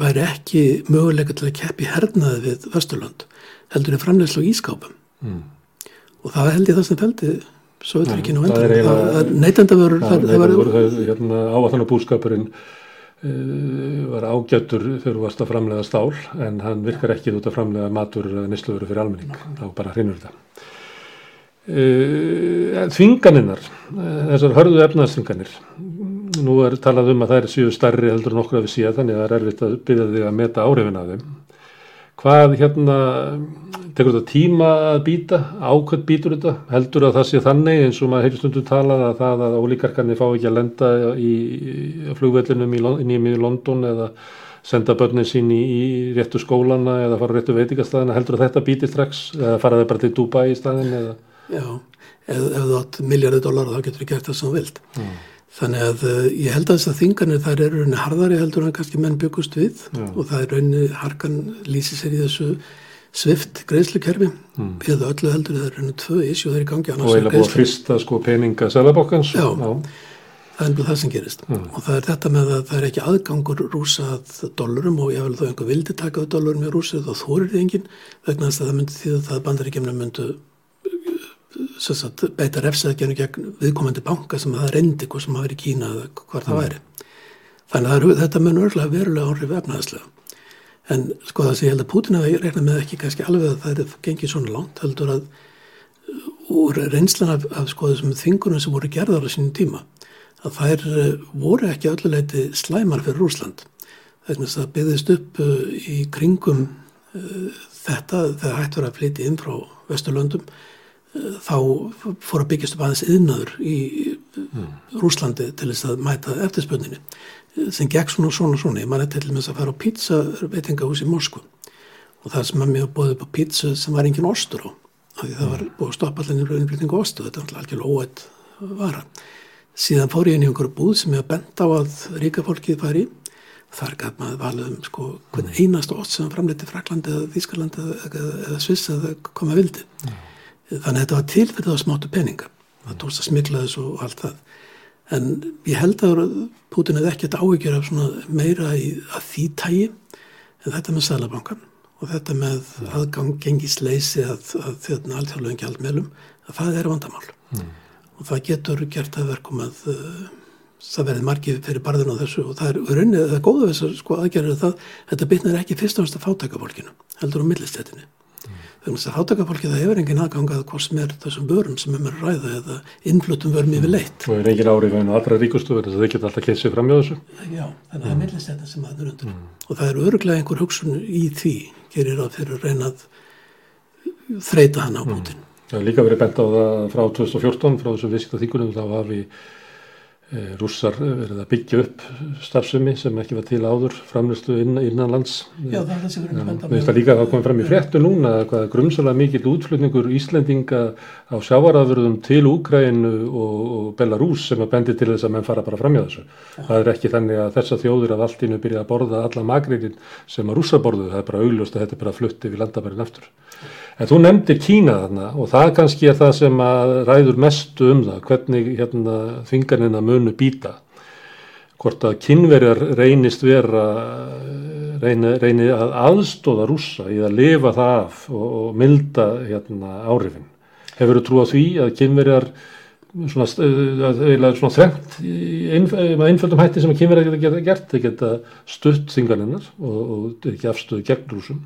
væri ekki möguleika til að keppi hernaði við Vesturland heldur en framlegslu í Ískápum mm. og það held ég það sem feldi er ekki nú endur neytenda verður hérna, ávattan og búskapurinn uh, var ágættur þegar þú varst að framlega stál en hann virkar ekki út að framlega matur nýstlöfuru fyrir almenning, þá bara hrinur þetta. Uh, þvinganinnar uh, þessar hörðu efnaðsþvinganir nú er talað um að það er síðu starri heldur en okkur að við síðan þannig að það er erfitt að byrja þig að meta áhrifin af þeim hvað hérna tekur þetta tíma að býta? Ákvöld býtur þetta, heldur að það sé þannig eins og maður heilir stundu talað að það að ólíkarkarnir fá ekki að lenda í, í flugvellinum í, í London eða senda börnin sín í, í réttu skólana eða fara réttu veitikastæðina heldur að þetta býtir strax? Eða faraði bara til Dubai í staðin eða? Já, ef, ef þú átt miljardi dólar þá getur þú gert það sem þú vilt. Mm. Þannig að uh, ég held að þess að þingarnir þær eru rauninni harðari heldur en kannski menn byggust við Já. og það er rauninni harkan lýsi sér í þessu svift greiðslukerfi mm. eða öllu heldur það er rauninni tvö isjú er í gangi og eiginlega búið að frista sko peninga selabokkans Já, Já, það er það sem gerist mm. og það er þetta með að það er ekki aðgangur rúsa að dólarum og ég vil þó einhver vildi taka á dólarum í rúsa þá þórir því engin vegna þess að það myndi því að það sagt, beita refsaðgjörnu gegn viðkomandi banka sem það reyndi hvað sem hafa verið Kína eða hvað það mm. væri. Þannig að þetta mun örgulega verulega áhrif efnaðslega. En sko það sem ég held að Putin hafa reiknað með ekki kannski alveg að það er gengið svona langt heldur að úr reynslan af, af sko þessum þingunum sem voru gerðar á sínum tíma að þær eh, voru ekki ölluleiti slæmar fyrir Rúsland. Þannig að það byggðist upp eh, í kringum þetta, þegar hægt verið að flytja inn frá Vesturlöndum þá fór að byggjast upp aðeins yðnaður í mm. Rúslandi til þess að mæta eftirspöndinni sem gegn svona svona svona. Ég manni til þess að fara á pizza veitingahús í Moskvu. Og það sem að mér bóði upp á pizza sem var engin ostur á því það var búið að stoppa allir raunflýtingu ostu þetta var alveg óætt vara. Síðan fór ég inn í einhverju búð sem ég að benda á að ríka fólkið fari þar gaf maður valið um sko hvern mm. einast ost sem framleiti Fraklandi eða Þískalandi eða, eða Sviss eða koma vildi. Mm þannig að þetta var til fyrir það smáttu peninga. Það tókst að smikla þessu og allt það. En ég held að Putin hefði ekkert áhyggjur af meira í, að því tægi en þetta með Sælabankan og þetta með aðgang gengisleysi að, að þérna alltfjörlega gjaldmeilum að það er vandamál. Mm. og það getur gert að verkum að uh, það verði margið fyrir barðin á þessu og það er raunnið, það er góða þess að sko aðgerða það, þetta bytnar ekki fyrst og fyrst að fátaka fólkinu, heldur á millistéttinni Þannig að hátakafólki það hefur engin aðgangað hvort sem er þessum börum sem er með ræða eða innflutum vörum yfir leitt. Og er engin árið á allra ríkustu verið þess að þau geta alltaf kessið fram hjá þessu? Já, þannig að það er millist þetta sem aður undur. Mm. Og það er öruglega einhver hugsun í því, gerir að fyrir að reyna að þreita hann á bútin. Mm. Það er líka verið bent á það frá 2014, frá þessum viðsýta þýkunum, þá hafi rússar verið að byggja upp starfsemi sem ekki var til áður framlustu inn, innanlands. Já, það er það sem við erum að benda með líka að koma fram í fréttu núna hvað grumsalega mikill útflutningur Íslendinga á sjávarafurðum til Úgrænu og, og Belarus sem að bendi til þess að menn fara bara fram í þessu. Það er ekki þannig að þessa þjóður af alltinu byrja að borða alla magriðin sem að rússa borðu, það er bara augljóst að þetta er bara flutti við landabærin aftur. En þú nefndir Kína þarna og það kannski er það sem að ræður mestu um það, hvernig hérna, þingarnina munu býta. Hvort að kynverjar reynist vera, reyni, reyni að aðstóða rúsa í að lifa það af og, og milda hérna, áhrifin. Hefur þú trú á því að kynverjar svona, svona þrengt með einföldum hætti sem að kynverjar geta, gert, þeir geta stutt þingarninar og, og ekki afstöðu gegn rúsum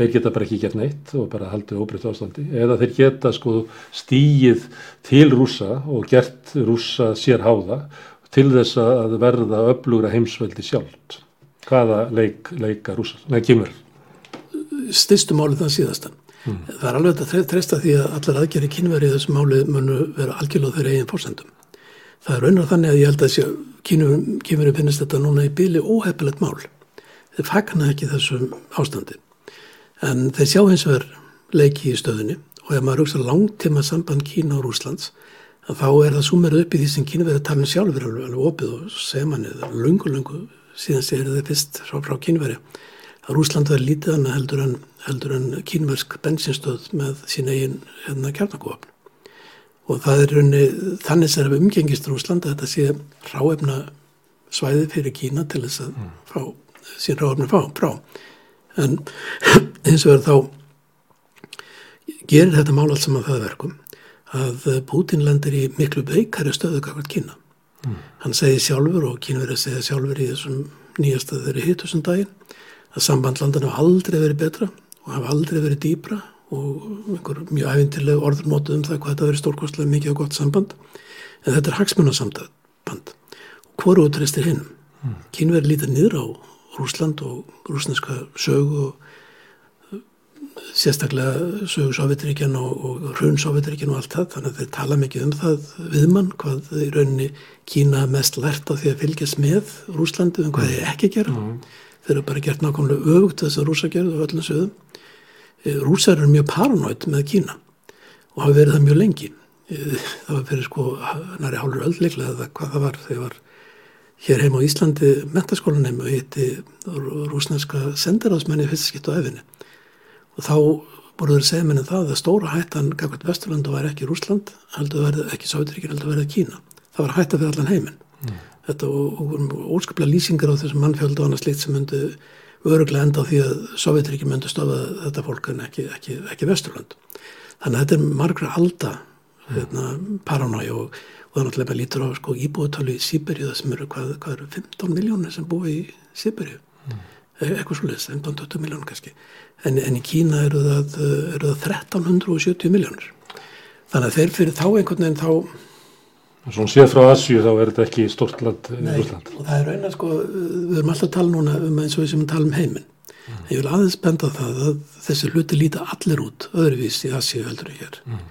þeir geta bara ekki gert neitt og bara haldið óbreytt ástandi eða þeir geta sko stíið til rúsa og gert rúsa sér háða til þess að verða öflugra heimsveldi sjálft. Hvaða leik, leika rúsa? Nei, kymur. Styrstu málið það síðastan. Mm. Það er alveg að treysta því að allar aðgerri kynveri í þessu máli munu vera algjörlega þeirra eigin fórsendum. Það er raunar þannig að ég held að kynveri finnist þetta núna í byli óhefilegt mál. Þeir fagna ekki þessum ástandi en þeir sjá eins og er leiki í stöðunni og ef maður hugsa langtíma samband Kína og Rúslands þá er það sumerið upp í því sem að tala um sjálfur alveg, opið og segja manni lungu lungu síðan segir það fyrst frá, frá Kínveri að Rúsland verið lítið annað heldur en, heldur en kínversk bensinstöð með sín eigin hérna kjarnakofn og það er raunni þannig sem er umgengist Rúsland að þetta sé ráefna svæði fyrir Kína til þess að mm. fá sín ráefna frá en eins og er þá gerir þetta mál allt saman það verkum að Putin lendir í miklu veikari stöðu kakvart Kína. Mm. Hann segir sjálfur og Kína verið að segja sjálfur í þessum nýjasta þeirri hittusum daginn að sambandlandana hafa aldrei verið betra og hafa aldrei verið dýbra og einhver mjög æfintileg orður nótuð um það hvað þetta verið stórkostlega mikið og gott samband en þetta er hagsmunarsamtband og hvoru útreistir hinn. Mm. Kína verið lítið niður á Rúsland og rúsneska sögu og sérstaklega sögu Sovjetríkjan og, og hrun Sovjetríkjan og allt það. Þannig að þeir tala mikið um það viðmann hvað í rauninni Kína mest lært á því að fylgjast með Rúslandi um hvað þeir ekki gera. Mm. þeir eru bara gert nákvæmlega öfugt þess að rúsa gerðu og öllum sögum eh, Rúsar eru mjög paranóit með Kína og hafa verið það mjög lengi. Eh, það var fyrir sko næri hálfur öll leiklega hvað það var þegar var hér heim á Íslandi mentaskólanum og hitti rúsneska sendiráðsmenni fyrst skipt á efinni og þá voru þeir segja minni það að stóra hættan gafkvæmt Vesturlanda var ekki Rúsland heldur verði ekki Sáturíkir heldur verði Kína það var hætta fyrir allan heiminn mm. þetta og, og óskaplega lýsingar á þessum mannfjöldu og annað slikt sem myndi öruglega enda á því að Sáturíkir myndi stofa þetta fólk en ekki, ekki, ekki Vesturland þannig að þetta er margra alda mm. hérna, paranæg og, og það er náttúrulega lítur á sko, íbúðutálu í Sýberíu það sem eru hvað, hvað eru 15 miljónir sem búi í Sýberíu mm. E, eitthvað svolítið, 15-20 miljónir kannski en, en í Kína eru það, eru það 1370 miljónir þannig að þeir fyrir þá einhvern veginn þá Svona séð frá Asju þá er þetta ekki stort land Nei, og það er raun að sko við erum alltaf að tala núna um eins og við sem tala um heiminn Mm. Ég vil aðeins benda það að þessi hluti líta allir út öðruvís í Asíu heldur en hér. Mm.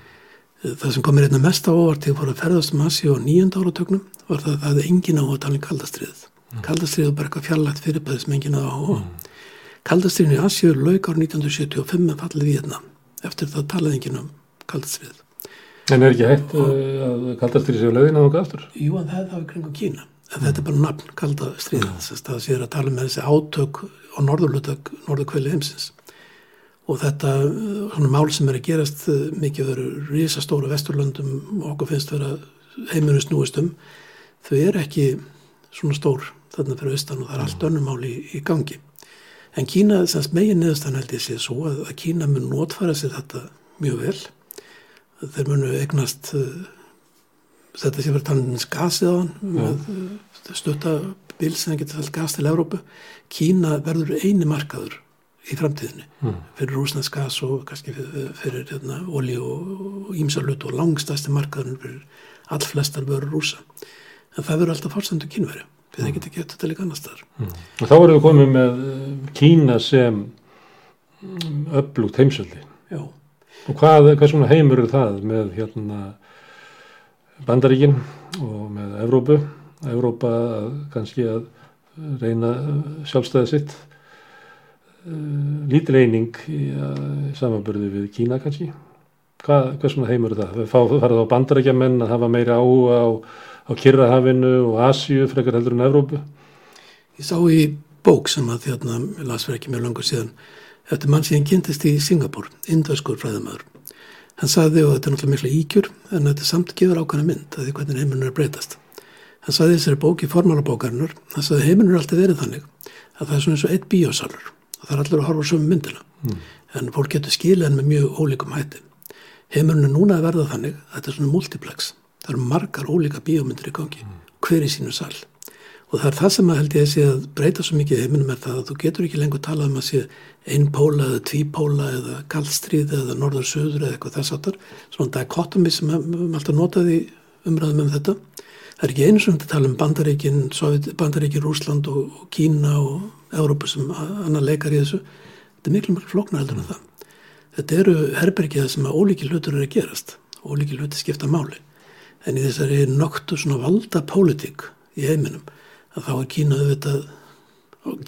Það sem komir einna mest á óvart að fara að ferðast um Asíu á nýjönda áratögnum var það að það hefði engin á að tala um kaldastriðið. Mm. Kaldastriðið var bara eitthvað fjarlægt fyrirbæði sem engin á að mm. Kaldastriðin í Asíu lauk ár 1975 með fallið Víðna. Eftir það talaði engin um kaldastriðið. En er ekki hægt og, uh, að kaldastriðið séu lögin á okkur aftur? Jú, en það er það kring Kína. En þetta er bara nafn kaldastriðið. Það séður að tala með þessi átök og norðurlutak, norðurkvæli heimsins og þetta svona mál sem er að gerast eh, mikið verið risastóra vesturlöndum og okkur finnst vera heiminu snúist um þau er ekki svona stór þarna fyrir austan og það er allt önnum mál í, í gangi. En Kína, þess megin neðustan held ég sé svo að, að Kína mun notfæra sér þetta mjög vel. Þeir munu eignast uh, þetta sé verið tannins gasið á hann með uh, stutta bíl sem getur allt gas til Európu Kína verður eini markaður í framtíðinni mm. fyrir rúsnæts gas og kannski fyrir, hérna, olí og ímsalut og langstæsti markaðurinn fyrir allflestar vörur rúsa en það verður alltaf fórstandu kínveri við mm. getur gett þetta líka annar staðar mm. og þá erum við komið með eh, Kína sem öflugt heimsöldi Já. og hvað, hvað svona heimur er það með hérna Bandaríkin og með Evrópu Evrópa kannski að reyna sjálfstæði sitt lítil eining í uh, samanbörðu við Kína kannski. Hvað, svona heimur er það? Við farið á bandarækjamenn að hafa meira áhuga á, á Kirrahafinu og Asju frekar heldur en Evrópu. Ég sá í bók sem að þérna las verið ekki mjög langur síðan eftir mann sem kynntist í Singapur indvöskur fræðamöður hann saði og þetta er náttúrulega mikla íkjur en þetta samt gefur ákvæmna mynd að því hvernig heimurinn er breytast. Hann saði þessari bók í formálabókarinnar hann saði heimurinn er alltaf verið þannig að það er svona eins og eitt bíósalur það er allir að horfa sömu myndina mm. en fólk getur skilja henn með mjög ólíkum hætti heimurinn er núna verða þannig að þetta er svona multiplex það eru margar ólíka bíómyndir í gangi mm. hver í sínu sall og það er það sem að held ég að sé að breyta svo mikið heiminum er það að þú getur ekki lengur talað um að sé einpóla eða tvípóla eða gallstríð eða norður-söður eða eitthvað þess aftar svona dichotomy sem við alltaf notaði umræðum um þetta það er ekki einu sem þetta tala um bandaríkin bandaríkin Rúsland og, og Kína og Európa sem annar leikar í þessu. Þetta er miklu mjög floknar heldur en það. Þetta eru herbergiða sem að ólíki hlutur eru að gerast. Ólíki hluti skipta máli. En í þessari noktu svona valda pólitík í heiminum að þá er Kína auðvitað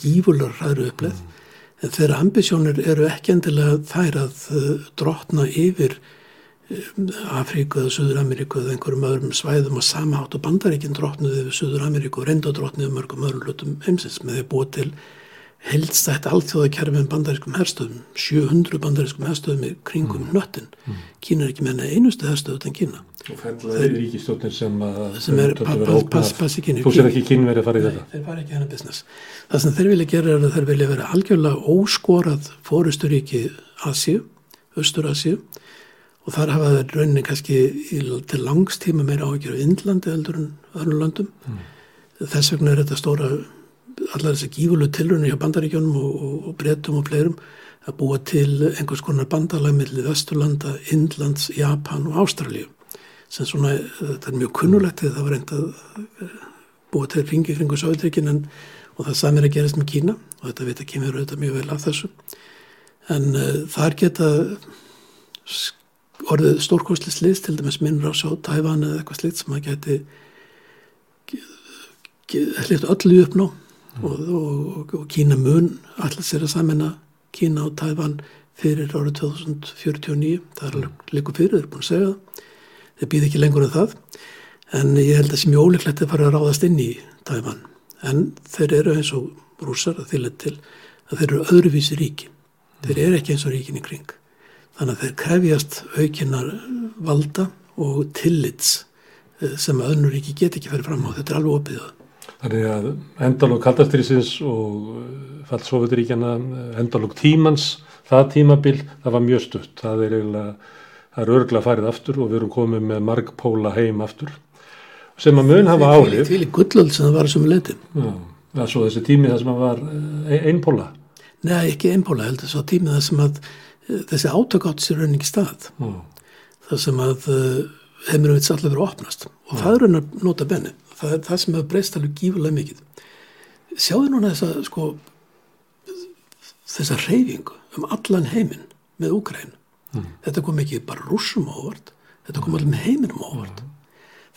gífular ræður uppleið. Mm. en þeirra ambisjónir eru ekki endilega þær að uh, drotna yfir Afríku eða Suður Ameríku eða einhverjum öðrum svæðum og samátt og bandaríkinn drotnuði við Suður Ameríku og reynda drotnuði mörgum öðrum hlutum heimsins með því að búa til heldstætt allþjóðakerfi með bandarískum herstöðum 700 bandarískum herstöðum í kringum mm. nöttin. Mm. Kína er ekki meina einustu herstöðu en Kína. Og fellið ríkistjóttir sem, sem er pass, í Kína. Þú sér ekki Kín verið að fara í þetta? Þeir fara ekki hennar business. Það sem þeir vilja gera er að þeir vilja vera algjörlega óskorað fórusturíki Asíu, Östur Asíu og þar hafa þeir rauninni kannski til langstíma meira áhyggjur á Indlandi heldur en öðrum landum mm. þess vegna er þetta stóra allar þessi gífulu tilrunni hjá bandaríkjónum og, og, og breytum og fleirum að búa til einhvers konar bandalag millir Vesturlanda, Indlands, Japan og Ástralju sem svona, þetta er mjög kunnulegt þegar það var reynd að búa til ringi kringu Sáðutrykkin og það samir að gerast með Kína og þetta veit að kemur auðvitað mjög vel af þessu en uh, þar geta orðið stórkostli sliðs til dæmis minnur á svo Tævan eða eitthvað sliðt sem að geti hlift öllu upp ná mm. og, og, og Kína mun allir sér að samina Kína og Tævan fyrir árið 2049 það er mm. líku fyrir, þeir er búin að segja það. Þeir býð ekki lengur en það. En ég held að sem ég ólíklegt er farið að ráðast inn í Tævan en þeir eru eins og rúsar að þýrlega til að þeir eru öðruvísi ríki. Þeir mm. eru ekki eins og ríkin í kring Þannig að þeir krefjast aukinar valda og tillits eh, sem að önnur ekki get ekki ferið fram á. Þetta er alveg opið. Þannig að endalók kaldastriðsins og eh, fallsofutiríkjana, eh, endalók tímans, það tímabil, það var mjög stutt. Það er eiginlega, það er örgla farið aftur og við erum komið með margpóla heim aftur sem að mun hafa áhrif. Það er fyrir gullöld sem það var sem við letum. Já, það er svo þessi tími það sem að var einpóla. Nei, ekki einpóla heldur, svo tími það sem að þessi átök átt sér rauningi stað. Mm. það sem að uh, heimur vits allir verið að opnast. Og mm. það er raunin að nota benni það er það sem hefur breyst alveg gífulega mikið. Sjáðu núna þess að sko þessa reyfingu um allan heiminn með Úkræn þetta kom ekki bara rússum ávart þetta kom allir með heiminum ávart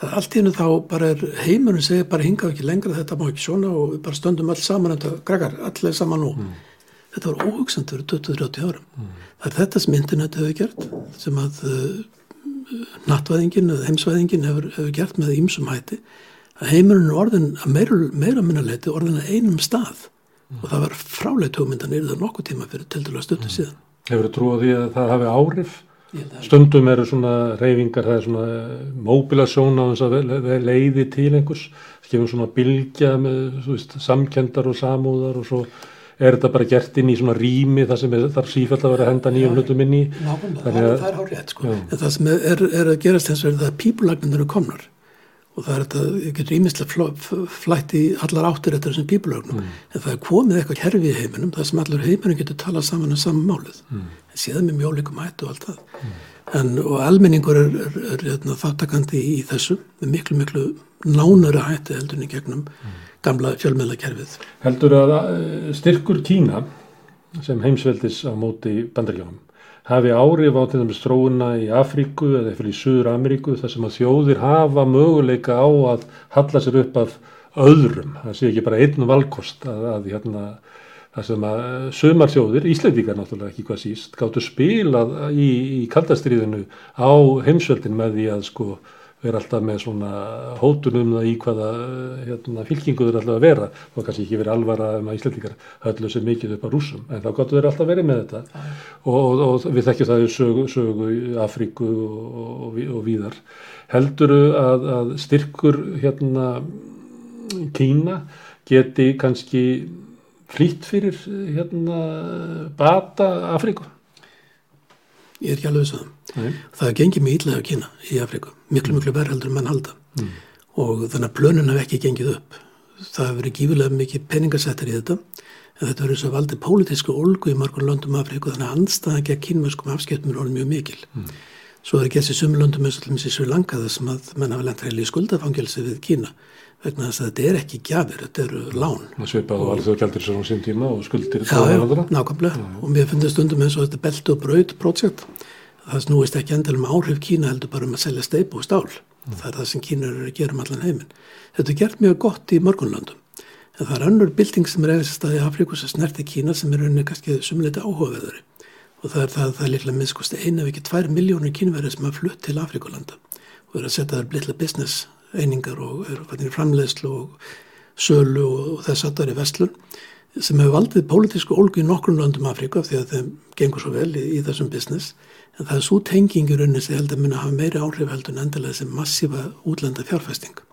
það er allt í hennu þá bara er heiminum segir bara hinga ekki lengra þetta má ekki svona og við bara stöndum alls saman þetta grækar allir saman nú þetta var óhugsandur 20-30 árum. Það er þetta sem internet hefur gert sem að uh, nattvæðingin eða heimsvæðingin hefur, hefur gert með ímsum hætti. Að heimurinn er orðin að meira, meira minna orðin að einum stað. Og það var fráleitt hugmyndan yfir það nokkuð tíma fyrir til dælu að stundu síðan. Hefur þú trúið því að það hafi áhrif? Stundum eru svona reyfingar, það er svona móbilasjón á þess að leiði til einhvers, skifum svona bylgja með veist, samkendar og samúðar og svo er þetta bara gert inn í svona rými þar sem er, þar sífælt að vera að henda nýjum hlutum inn í. Það er hárið, sko. En það sem er, er að gerast og er það að pípulagnir eru komnar og það er þetta, ímislega flætt í allar áttir eftir þessum bíblögnum mm. en það er komið eitthvað kerfi í heiminum það sem allar heiminum getur talað saman um saman málið mm. en síðan með mjólikum hættu og allt það mm. en, og almenningur er, er, er, er hérna, þáttakandi í, í þessu með miklu miklu nánari hætti heldurni gegnum gamla fjölmiðlakerfið. Heldur að eh, styrkur Kína sem heimsveldis á móti bandarjónum hafi árif á til dæmis stróuna í Afríku eða fyrir í Suður Ameríku þar sem að þjóðir hafa möguleika á að halla sér upp af öðrum, það sé ekki bara einn valkost að, að hérna það sem að sömar þjóðir, Íslandíkar náttúrulega ekki hvað síst, gáttu spilað í, í kaldastriðinu á heimsveldin með því að sko vera alltaf með svona hótunum í hvaða hérna, fylkingu þeir alltaf að vera. Þá kannski ekki verið alvara um að Íslandíkar höllu sér mikið upp á rúsum en þá gáttu þeir alltaf verið með þetta. Og, og, og við þekkjum það í sögu, sögu Afríku og, og víðar. Helduru að, að styrkur hérna Kína geti kannski flýtt fyrir hérna bata Afríku? Ég er ekki alveg þess að það. Það gengir mjög ítlaði á Kína í Afríku, miklu miklu verðaldur en mann halda mm. og þannig að plönun hef ekki gengið upp. Það hefur verið gífilega mikið peningasettar í þetta en þetta verður svo valdið pólitísku olgu í margur löndum Afríku þannig að anstaðan gegn kínmöskum afskiptum er orðið mjög mikil. Mm. Svo er það gert sér sumulöndum eins og allir misið Sri Lanka þar sem að menn hafa lengt reyli skuldafangelsi við Kína vegna þess að þetta er ekki gjafir, þetta eru lán. Það sveipaðu alveg þau gældir sér á sín tíma og skuldir það á aðra. Já, nákvæmlega og mér finnst stundum eins og þetta beltu og braut projekt. Það snúist ekki endal um áhrif Kína heldur bara um að selja steipu og stál. Mm. Það er það sem Kína eru að gera um allan heiminn. Þetta er gert mjög gott í mörgunlandum en það er önnur bilding sem er eða staði í Afríku sem snerti Kína sem er rauninni kannski sumleiti áhugaveðari og það er það, það er líklega minnskosti eina við ekki tvær miljónir kínverði sem hafa flutt til Afríkulanda og er að setja þar blitla business einingar og eru fannir framleiðslu og sölu og, og þess að það er í vestlun sem hefur valdið pólitísku ólgu í nokkrum landum Afríku af því að þeim gengur svo vel í, í þessum business en það er svo tengingur unni sem held að minna hafa meiri áhrif heldur en endilega sem massífa útlanda fjárfesting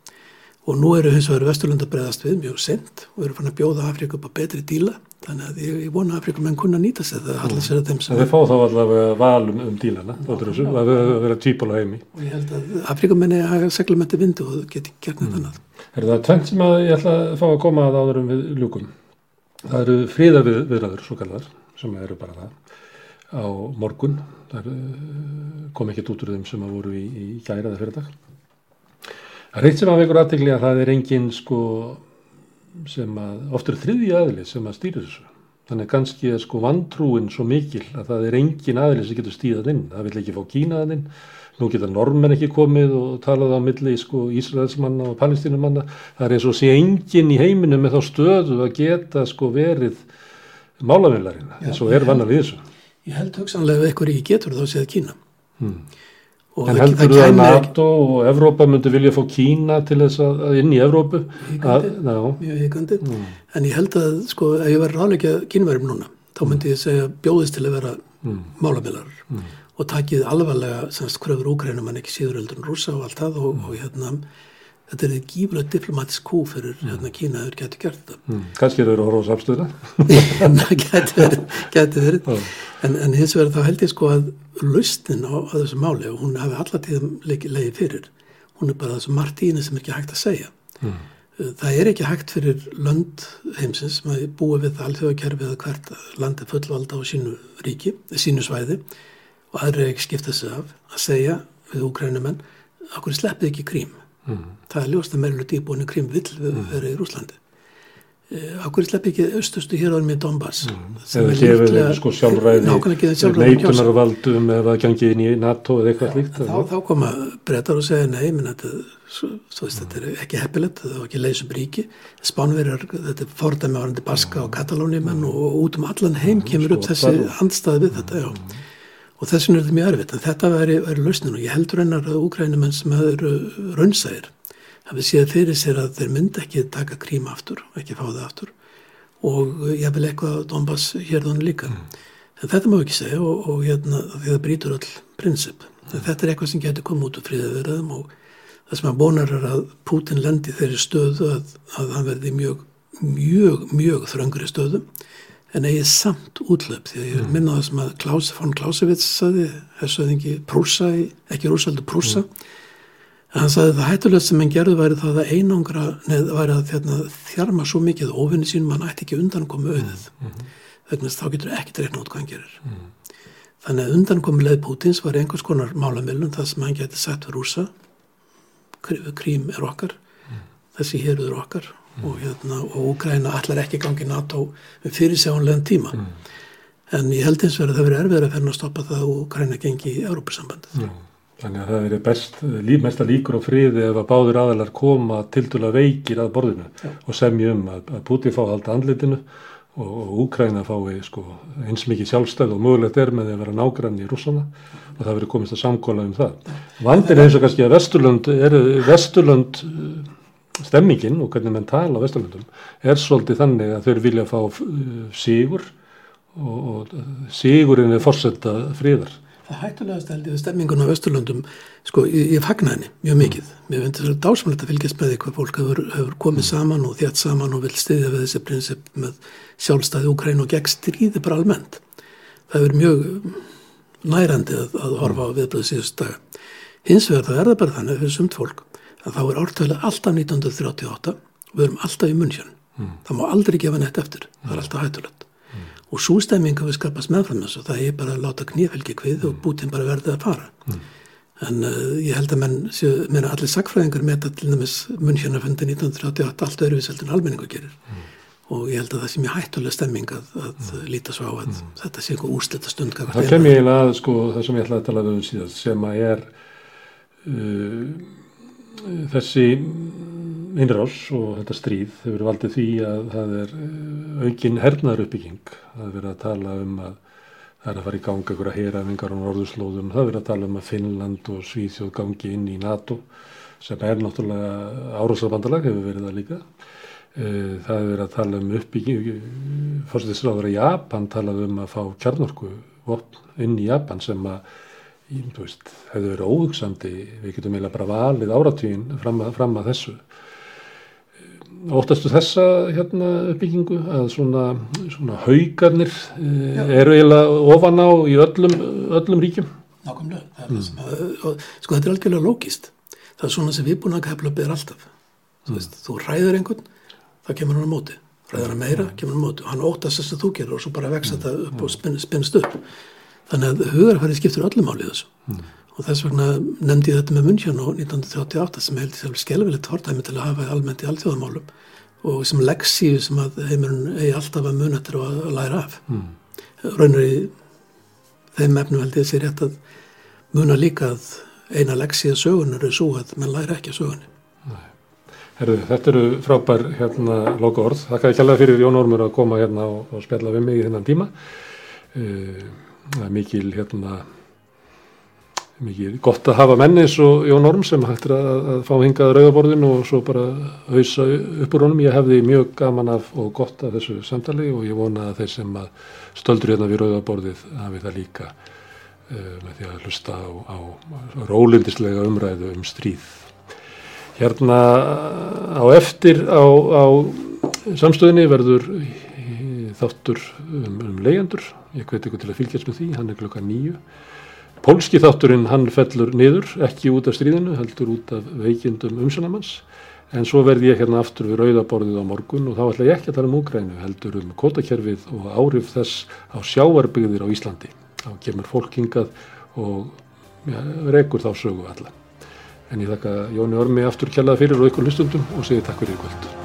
og nú eru hins vegar Vesturlanda bregðast við mjög sent og eru fann að bjóða Afríku upp á betri díla. Þannig að ég, ég vona að Afríku menn kunna nýta sig það allir sér að þeim sem Það er fá þá allavega valum um dílana að vera típal á heimi. Og ég held að Afríku menni að seglumetti vindu og geti gert neitt annað. Er það tvennt sem að ég ætla að fá að koma að áðurum við ljúkum? Það eru fríðarviðraður svo kallar sem eru bara það á morgun það kom ekki út úr þeim sem að voru í, í gæraða fyrir dag Það er eitt sem að vekur aðtegli að það er engin sko sem að oftur þriði aðli sem að stýra þessu. Þannig kannski er sko vantrúin svo mikil að það er engin aðli sem getur stýðað inn. Það vil ekki fá kínaðan inn. Nú geta normen ekki komið og talað á milli sko Ísraelsmanna og palestinumanna. Það er eins og sé engin í heiminu með þá stöðu að geta sko verið málavillarinn eins og er vannar við þessu. Ég held hugsanlega ef eitthvað ekki getur þá séð Kína. Hmm. En heldur þú að NATO og Evrópa myndi vilja fá Kína til þess að inn í Evrópu? Mjög híkandi. Mm. En ég held að sko ef ég verður ráðleikja kínverðum núna þá myndi ég segja bjóðist til að vera mm. málamilarar mm. og takið alvarlega semst hverjur úkrænum en ekki síður eldur en rúsa og allt það og, og hérna þetta er gífurlega diplomatisk kú fyrir mm. hérna Kína þeir getur gert þetta. Mm. Kanski eru þeir að horfa á samstöðuna? (laughs) Það getur verið, getur verið. En, en hins vegar þá held ég sko að lausnin á, á þessu máli og hún hefði allatíðum leiði fyrir. Hún er bara þessu martíni sem er ekki hægt að segja. Mm. Það er ekki hægt fyrir lönd heimsins sem að búa við alþjóðakerfið að hvert landi fullvalda á sínu ríki, sínu svæði og aðri ekki skipta sig af að segja við úkrænumenn okkur sleppið ekki krím Mm. Það er ljóst að meðlut íbúinu krím vill mm. vera í Rúslandi. Akkur slepp ekki austustu hér áður með Donbass eða gefið sko sjálfræði neitunarvaldum eða gangið inn í NATO eða eitthvað slíkt þá, þá koma brettar og segja nei menn þetta, þetta er ekki heppilegt þetta er ekki leysum ríki. Spánverjar, þetta er fordæmi árandi Baska og Katalóniumenn og út um allan heim kemur upp þessi handstaði við þetta já. Og þessin er þetta mjög erfitt en þetta væri, væri lausnin og ég heldur einar að úgrænumenn sem eru raunsæðir hafið séð fyrir sér að þeir myndi ekki taka kríma aftur, ekki fá það aftur og ég vil eitthvað Donbass hérðan líka. Mm. En þetta má ekki segja og, og hérna það brítur all prinsip. Mm. Þetta er eitthvað sem getur komið út úr fríðaverðum og það sem að bonar er að Putin lendi þeirri stöðu að, að hann verði mjög, mjög, mjög þröngri stöðu en eigi samt útlöp því að ég mm. minna það sem að Klaus von Clausewitz saði, að ekki prúsa, ekki rúsaldu prúsa mm Hann sagði að það hættulegt sem hann gerði væri það að einangra, neð væri að þérna, þjarma svo mikið ofinni sínum að hann ætti ekki undankomi auðið. Mm -hmm. Þegar þá getur ekki dreikna út hvað hann gerir. Mm. Þannig að undankomi leið Pútins var einhvers konar málamilun þar sem hann geti sett fyrir úsa, krím er okkar, mm þessi héruð er okkar og, hérna, og Úgræna allar ekki gangi NATO fyrir sjáanlegan tíma. En ég held eins og að það verið erfiðar að ferna að stoppa það og Úgræna gengi í Európa-sambandið. Þannig að það er best, mesta líkur og friði ef að báður aðalar koma til dala veikir að borðinu Já. og semja um að, að Putin fá alltaf andlitinu og, og Úkræna fái sko, eins mikið sjálfstæð og mögulegt er með að vera nágrann í rússana og það verið komist að samkóla um það. Vandir er eins og kannski að Vesturlund, er, Vesturlund stemmingin og hvernig menn tala á Vesturlundum er svolítið þannig að þau vilja fá sigur og, og sigurinn er fórsetta fríðar það hættulegast held ég stemmingun á Östurlöndum sko ég, ég fagna henni mjög mikið. Mér finnst þetta dásamlegt að fylgjast með því hvað fólk hefur, hefur komið saman og þjátt saman og vil stiðja við þessi prinsip með sjálfstæði Úkræn og gegn stríði bara almennt. Það er mjög nærandi að, að horfa á viðblöðu síðust daga. Hins vegar það er það bara þannig fyrir sumt fólk að þá er ártöðilega alltaf 1938 og við erum alltaf í munnsjön mm. það má aldrei gefa neitt eftir. Það er alltaf hættulegt. Og svo stemming hafi skapast meðfram þessu. Það er bara að láta knífelgi hvið og bútin bara verði að fara. Mm. en uh, ég held að menn, séu, menn allir sakfræðingar með allir næmis munnkjörnafundi 1938 allt öðruvíseldin almenningu gerir. Mm. og ég held að það sé mjög hættulega stemming að, að mm. líta svo á að mm. þetta sé einhver úrslita stund Það kem ég eiginlega að sko það sem ég ætlaði að tala um síðan sem að er uh, þessi innrás og þetta stríð hefur valdið því að það er eh, aukinn hernaður uppbygging. Það er verið að tala um að það er að fara í ganga ykkur að heyrafingar á norðurslóðum. Það er verið að tala um að Finnland og Svíþjóð gangi inn í NATO sem er náttúrulega árásarbandalag hefur verið það líka. Eh, það er verið að tala um uppbygging, fórstuðisráður að Japan talaði um að fá kjarnorku inn í Japan sem að hefur verið óhugsandi, við getum eiginlega bara valið áratvín fram að, fram að þessu óttastu þessa hérna uppbyggingu að svona, svona haugarnir e, eru eiginlega ofan á í öllum, öllum ríkjum? Nákvæmlega, mm. sko þetta er algjörlega lógist. Það er svona sem við búin að kefla beður alltaf. Þú, veist, mm. þú ræður einhvern, það kemur hann á móti. Ræður hann meira, kemur hann á móti. Og hann óttast þess að þú gerur og svo bara mm. það upp og spinn, spinnst upp. Þannig að hugarfærið skiptur öllum álið þessu. Mm og þess vegna nefndi ég þetta með München á 1938 sem held ég skelvilegt fordæmi til að hafa almennt í alltjóðamálum og sem leksíu sem að heimurinn eigi alltaf að muna eftir að læra af mm. raunir í þeim efnum held ég að sé rétt að muna líka að eina leksíu sögunar er svo að mann læra ekki sögunni Herðu, þetta eru frábær hérna loka orð. Þakka ekki alveg fyrir Jón Ormur að koma hérna og, og spjalla við mig í þennan tíma. Uh, það er mikil hérna mikið gott að hafa menni eins og Jón Orm sem hættir að, að fá hingað rauðaborðin og svo bara hausa upp úr honum. Ég hefði mjög gaman af og gott af þessu samtali og ég vona að þeir sem að stöldur hérna við rauðaborðið hafi það líka uh, með því að hlusta á, á rólindislega umræðu um stríð. Hérna á eftir á, á samstöðinni verður þáttur um, um leyendur. Ég hveti ykkur til að fylgjast með því, hann er klukka nýju. Pólski þátturinn hann fellur niður, ekki út af stríðinu, heldur út af veikindum umsanamanns, en svo verð ég hérna aftur við rauðaborðið á morgun og þá ætla ég ekki að tala um úgrænu, heldur um kótakerfið og árif þess á sjáarbyggðir á Íslandi. Þá kemur fólk hingað og ja, rekur þá sögu alla. En ég þakka Jóni Ormi aftur kjallaði fyrir og ykkur hlustundum og segi takk fyrir í kvöld.